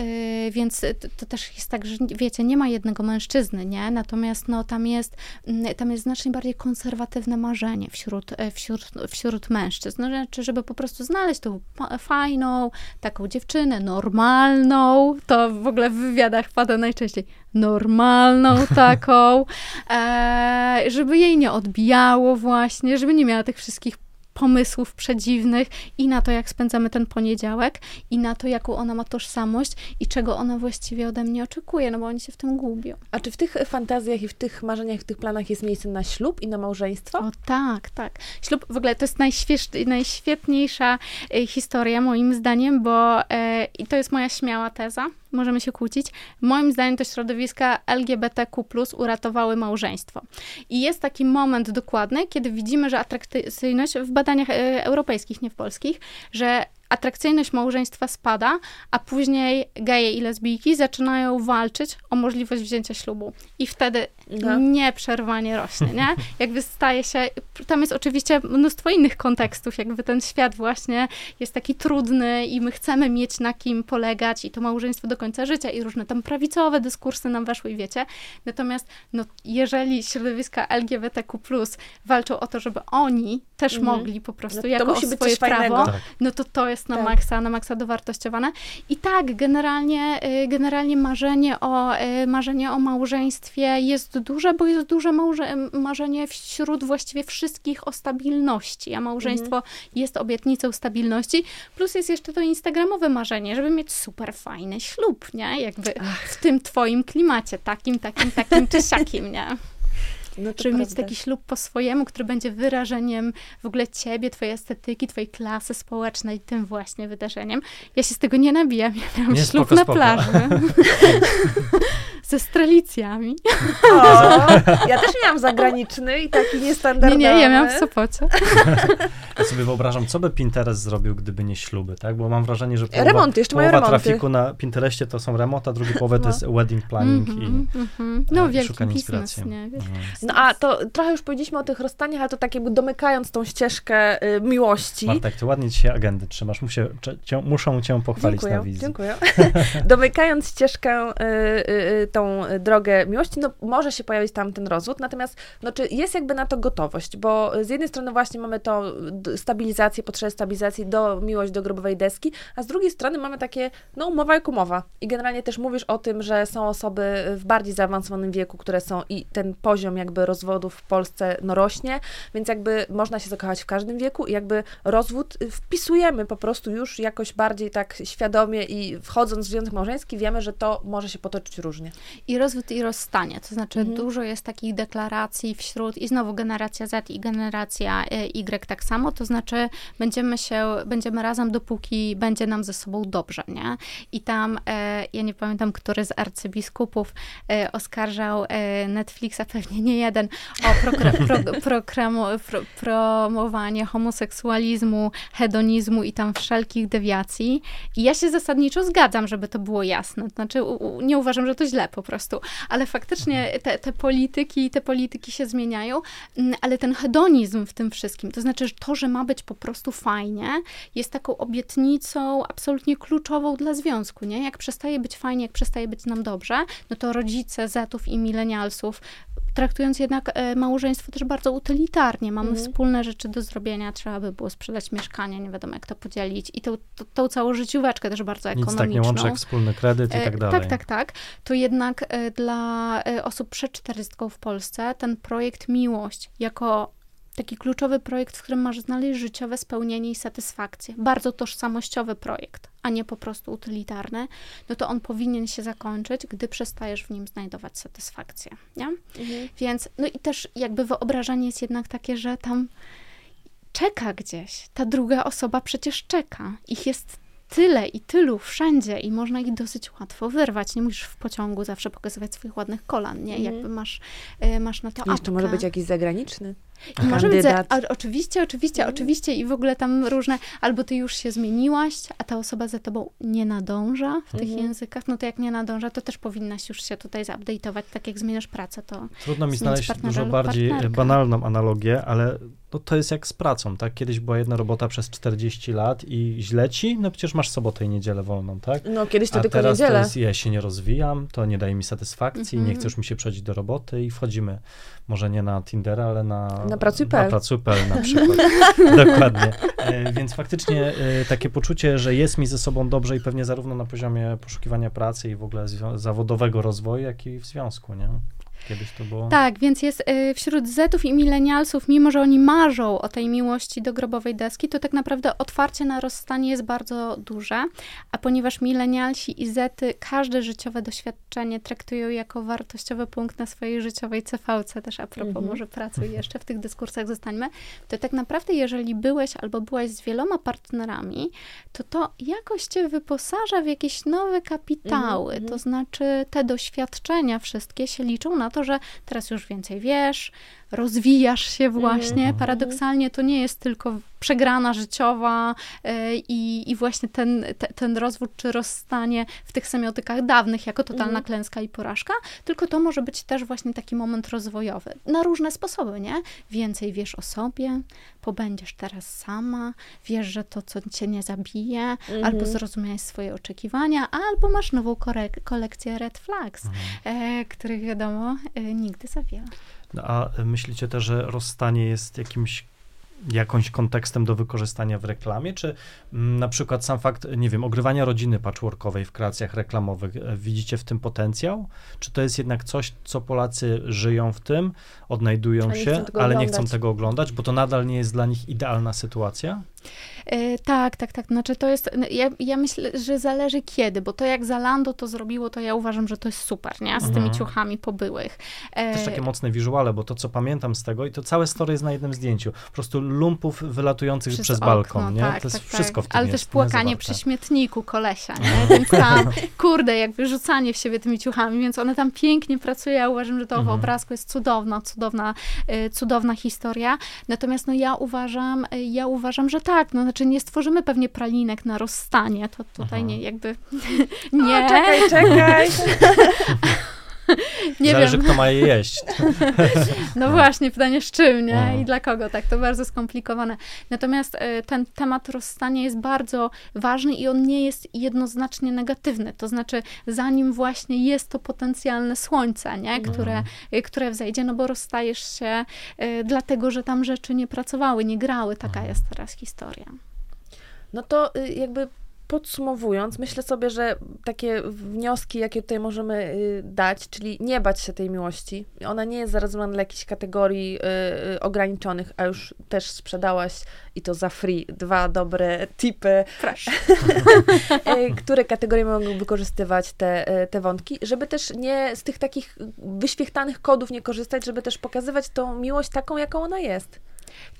więc to, to też jest tak, że wiecie, nie ma jednego mężczyzny, nie? Natomiast no, tam, jest, mm, tam jest znacznie bardziej konserwatywne marzenie wśród, e, wśród, wśród mężczyzn. No, znaczy, żeby po prostu znaleźć tą fajną, taką dziewczynę, normalną, to w ogóle w wywiadach pada najczęściej normalną taką, e, żeby jej nie odbijało właśnie, żeby nie miała tych wszystkich pomysłów przedziwnych i na to, jak spędzamy ten poniedziałek i na to, jaką ona ma tożsamość i czego ona właściwie ode mnie oczekuje, no bo oni się w tym gubią. A czy w tych fantazjach i w tych marzeniach, w tych planach jest miejsce na ślub i na małżeństwo? O tak, tak. Ślub w ogóle to jest najświetniejsza e, historia moim zdaniem, bo e, i to jest moja śmiała teza, możemy się kłócić. Moim zdaniem to środowiska LGBTQ+, uratowały małżeństwo. I jest taki moment dokładny, kiedy widzimy, że atrakcyjność w badaniach e, europejskich, nie w polskich, że atrakcyjność małżeństwa spada, a później geje i lesbijki zaczynają walczyć o możliwość wzięcia ślubu. I wtedy No. nieprzerwanie rośnie, nie? Jakby staje się, tam jest oczywiście mnóstwo innych kontekstów, jakby ten świat właśnie jest taki trudny i my chcemy mieć na kim polegać i to małżeństwo do końca życia i różne tam prawicowe dyskursy nam weszły i wiecie. Natomiast no, jeżeli środowiska LGBTQ+, walczą o to, żeby oni też Mhm. mogli po prostu No jako musi swoje prawo, Tak. no to to jest na Tak. maksa, na maksa dowartościowane. I tak, generalnie, y, generalnie marzenie o, y, marzenie o małżeństwie jest duże, bo jest duże małże, marzenie wśród właściwie wszystkich o stabilności, a małżeństwo Mhm. jest obietnicą stabilności, plus jest jeszcze to instagramowe marzenie, żeby mieć super fajny ślub, nie? Jakby w tym twoim klimacie, takim, takim, takim czy siakim, nie? No Żeby mieć taki ślub po swojemu, który będzie wyrażeniem w ogóle ciebie, twojej estetyki, twojej klasy społecznej, tym właśnie wydarzeniem. Ja się z tego nie nabijam. Ja miałam Nie, ślub spoko, na spoko. plaży. ze strelicjami. O, ja też miałam zagraniczny i taki niestandardowy. Nie, nie, ja miałam w Sopocie. Ja sobie wyobrażam, co by Pinterest zrobił, gdyby nie śluby, tak? Bo mam wrażenie, że połowa, Remonty, jeszcze połowa remonty. trafiku na Pinterestie to są remont, a druga połowa to No. jest wedding planning Mhm, i mhm. No, e, wielki szukanie biznes, inspiracji. nie? Wiesz. Mhm. No a to trochę już powiedzieliśmy o tych rozstaniach, ale to tak jakby domykając tą ścieżkę y, miłości. Martek, ty ładnie ci się agendy trzymasz. Muszę, cię, muszą cię pochwalić na Dziękuję, wizji. dziękuję. Domykając ścieżkę, y, y, y, tą drogę miłości, no może się pojawić tam ten rozwód, natomiast no, czy jest jakby na to gotowość, bo z jednej strony właśnie mamy d- stabilizację, potrzebę stabilizacji do miłość do grobowej deski, a z drugiej strony mamy takie, no umowa jak umowa i generalnie też mówisz o tym, że są osoby w bardziej zaawansowanym wieku, które są i ten poziom jakby rozwodów w Polsce no rośnie, więc jakby można się zakochać w każdym wieku i jakby rozwód y, wpisujemy po prostu już jakoś bardziej tak świadomie i wchodząc w związek małżeński wiemy, że to może się potoczyć różnie. I rozwód i rozstanie, to znaczy Mhm. dużo jest takich deklaracji wśród i znowu generacja Z i generacja e, Y tak samo, to znaczy będziemy się, będziemy razem dopóki będzie nam ze sobą dobrze, nie? I tam, e, ja nie pamiętam, który z arcybiskupów e, oskarżał Netflixa, pewnie nie jeden, o prokra, pro, prokramo, pro, promowanie homoseksualizmu, hedonizmu i tam wszelkich dewiacji. I ja się zasadniczo zgadzam, żeby to było jasne. To znaczy, u, u, nie uważam, że to źle po prostu, ale faktycznie te, te polityki, te polityki się zmieniają, mm, ale ten hedonizm w tym wszystkim, to znaczy że to, że ma być po prostu fajnie, jest taką obietnicą absolutnie kluczową dla związku, nie? Jak przestaje być fajnie, jak przestaje być nam dobrze, no to rodzice Zetów i milenialsów traktując jednak e, małżeństwo też bardzo utylitarnie. Mamy Mhm. wspólne rzeczy do zrobienia, trzeba by było sprzedać mieszkanie, nie wiadomo jak to podzielić i tą, tą, tą całą życióweczkę też bardzo Nic tak ekonomiczną. nie łączy jak wspólny kredyt i E, tak dalej. Tak, tak, tak. To jednak e, dla osób przed 40 w Polsce ten projekt Miłość jako taki kluczowy projekt, w którym masz znaleźć życiowe spełnienie i satysfakcję. Bardzo tożsamościowy projekt, a nie po prostu utylitarny, no to on powinien się zakończyć, gdy przestajesz w nim znajdować satysfakcję, nie? Więc, no i też jakby wyobrażenie jest jednak takie, że tam czeka gdzieś. Ta druga osoba przecież czeka. Ich jest tyle i tylu wszędzie i można ich dosyć łatwo wyrwać. Nie musisz w pociągu zawsze pokazywać swoich ładnych kolan, nie? Mhm. Jakby masz, y, masz na to I jeszcze może być jakiś zagraniczny. I może być, za- a, oczywiście, oczywiście, Mhm. oczywiście i w ogóle tam różne, albo ty już się zmieniłaś, a ta osoba za tobą nie nadąża w tych Mhm. językach, no to jak nie nadąża, to też powinnaś już się tutaj zupdate'ować, tak jak zmieniasz pracę, to Trudno mi znaleźć dużo bardziej partnerkę. banalną analogię, ale no, to jest jak z pracą, tak? Kiedyś była jedna robota przez 40 lat i źle ci, no przecież masz sobotę i niedzielę wolną, tak? No kiedyś to A tylko teraz to niedzielę. jest, ja się nie rozwijam, to nie daje mi satysfakcji, Mhm. nie chcesz mi się przechodzić do roboty i wchodzimy, może nie na Tindera, ale na... Na pracuj.pl. Na pracuj.pl na przykład. Dokładnie. E, więc faktycznie e, takie poczucie, że jest mi ze sobą dobrze i pewnie zarówno na poziomie poszukiwania pracy i w ogóle zawodowego rozwoju, jak i w związku, nie? Kiedyś to było... Tak, więc jest y, wśród Zetów i milenialsów, mimo że oni marzą o tej miłości do grobowej deski, to tak naprawdę otwarcie na rozstanie jest bardzo duże, a ponieważ milenialsi i Zety każde życiowe doświadczenie traktują jako wartościowy punkt na swojej życiowej CV-ce, też a propos Mhm. może pracy jeszcze w tych dyskursach zostańmy, to tak naprawdę jeżeli byłeś albo byłaś z wieloma partnerami, to to jakoś cię wyposaża w jakieś nowe kapitały, Mhm, to mhm. znaczy te doświadczenia wszystkie się liczą na to, że teraz już więcej wiesz, rozwijasz się właśnie. Mhm. Paradoksalnie to nie jest tylko przegrana życiowa e, i, i właśnie ten, te, ten rozwód czy rozstanie w tych semiotykach dawnych jako totalna Mhm. klęska i porażka, tylko to może być też właśnie taki moment rozwojowy. Na różne sposoby, nie? Więcej wiesz o sobie, pobędziesz teraz sama, wiesz, że to, co cię nie zabije, Mhm. albo zrozumiałeś swoje oczekiwania, albo masz nową kolekcję red flags, e, których wiadomo e, nigdy za wiele. A myślicie też, że rozstanie jest jakimś jakąś kontekstem do wykorzystania w reklamie, czy mm, na przykład sam fakt, nie wiem, ogrywania rodziny patchworkowej w kreacjach reklamowych, e, widzicie w tym potencjał? Czy to jest jednak coś, co Polacy żyją w tym, odnajdują A nie się, ale nie oglądać. chcą tego oglądać, bo to nadal nie jest dla nich idealna sytuacja? E, tak, tak, tak. Znaczy to jest, ja, ja myślę, że zależy kiedy, bo to jak Zalando to zrobiło, to ja uważam, że to jest super, nie? Z tymi Mhm. ciuchami pobyłych. E, Też takie mocne wizuale, bo to, co pamiętam z tego, i to całe story jest na jednym zdjęciu. Po prostu lumpów wylatujących przez, okno, balkon, nie? Tak, to jest tak, wszystko tak. w tym Ale jest, też płakanie nie? przy Zawarte. śmietniku kolesia, nie? Więc tam, kurde, jakby rzucanie w siebie tymi ciuchami, więc one tam pięknie pracuje. Ja uważam, że to w Mhm. obrazku jest cudowna, cudowna, e, cudowna historia. Natomiast no ja uważam, ja uważam, że tak, no znaczy nie stworzymy pewnie pralinek na rozstanie, to tutaj Mhm. nie, jakby Nie. nie, O, czekaj, czekaj. nie Zależy, wiem. kto ma je jeść. No właśnie, pytanie z czym, nie? Mhm. I dla kogo, tak? To bardzo skomplikowane. Natomiast e, ten temat rozstania jest bardzo ważny i on nie jest jednoznacznie negatywny. To znaczy, zanim właśnie jest to potencjalne słońce, nie? Które, e, które wzejdzie, no bo rozstajesz się e, dlatego, że tam rzeczy nie pracowały, nie grały. Taka jest teraz historia. No to y, jakby podsumowując, myślę sobie, że takie wnioski, jakie tutaj możemy y, dać, czyli nie bać się tej miłości. Ona nie jest zarazem dla jakichś kategorii y, y, ograniczonych, a już też sprzedałaś i to za free dwa dobre tipy, y, które kategorie mogą wykorzystywać te, te wątki, żeby też nie z tych takich wyświechtanych kodów nie korzystać, żeby też pokazywać tą miłość taką, jaką ona jest.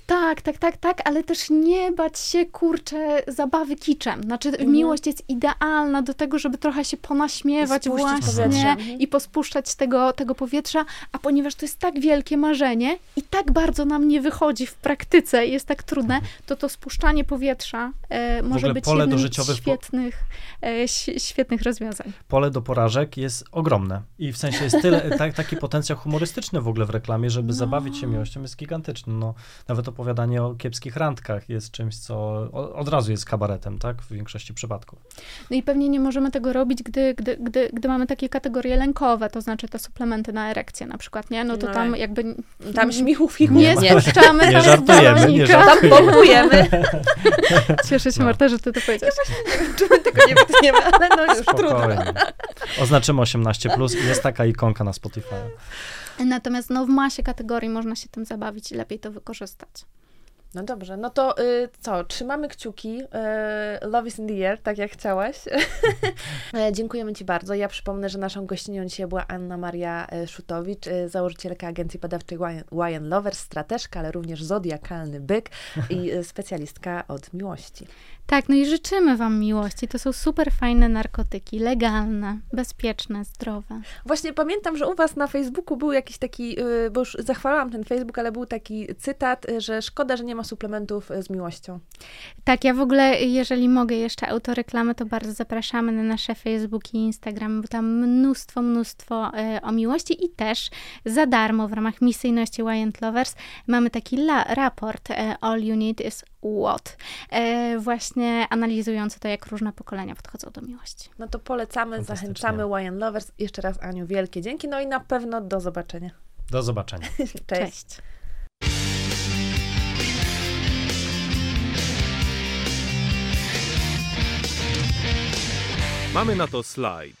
Tak, tak, tak, tak, ale też nie bać się, kurczę, zabawy kiczem. Znaczy, Mhm. miłość jest idealna do tego, żeby trochę się ponaśmiewać właśnie. Mhm. i pospuszczać tego, tego powietrza, a ponieważ to jest tak wielkie marzenie i tak bardzo nam nie wychodzi w praktyce jest tak trudne, to to spuszczanie powietrza e, może być jednym z świetnych, e, świetnych rozwiązań. Pole do porażek jest ogromne. I w sensie jest tyle, ta, taki potencjał humorystyczny w ogóle w reklamie, żeby zabawić się miłością jest gigantyczny. No, nawet opowiadanie o kiepskich randkach jest czymś, co od razu jest kabaretem, tak? W większości przypadków. No i pewnie nie możemy tego robić, gdy, gdy, gdy, gdy mamy takie kategorie lękowe, to znaczy te suplementy na erekcję na przykład, nie? No to No tam tak. jakby Tam śmichów fichów nie nie. spuszczamy Nie tam żartujemy, nie żartujemy. Tam pompujemy. Cieszę się, No. Marta, że ty to powiedziałaś. Czy my tego nie wytniemy, ale no już trudno. Spokojnie. Oznaczymy 18+, plus i jest taka ikonka na Spotify. Natomiast no, w masie kategorii można się tym zabawić i lepiej to wykorzystać. No dobrze, no to y, co, trzymamy kciuki. Y, love is in the air, tak jak chciałaś. E, Dziękujemy Ci bardzo. Ja przypomnę, że naszą gościnią dzisiaj była Anna Maria e, Szutowicz, e, założycielka agencji badawczej Wine- Lovers, strateżka, ale również zodiakalny byk i specjalistka od miłości. Tak, no i życzymy Wam miłości. To są super fajne narkotyki, legalne, bezpieczne, zdrowe. Właśnie pamiętam, że u Was na Facebooku był jakiś taki, y, bo już zachwalałam ten Facebook, ale był taki cytat, y, że szkoda, że nie ma suplementów y, z miłością. Tak, ja w ogóle, jeżeli mogę jeszcze autoreklamy, to bardzo zapraszamy na nasze Facebook i Instagram, bo tam mnóstwo, mnóstwo o miłości i też za darmo w ramach misyjności Wyant Lovers mamy taki la, raport All You Need Is What, e, właśnie analizujący to, jak różne pokolenia podchodzą do miłości. No to polecamy, zachęcamy Wine Lovers. Jeszcze raz Aniu, wielkie dzięki, no i na pewno do zobaczenia. Do zobaczenia. Cześć. Cześć. Mamy na to slajd.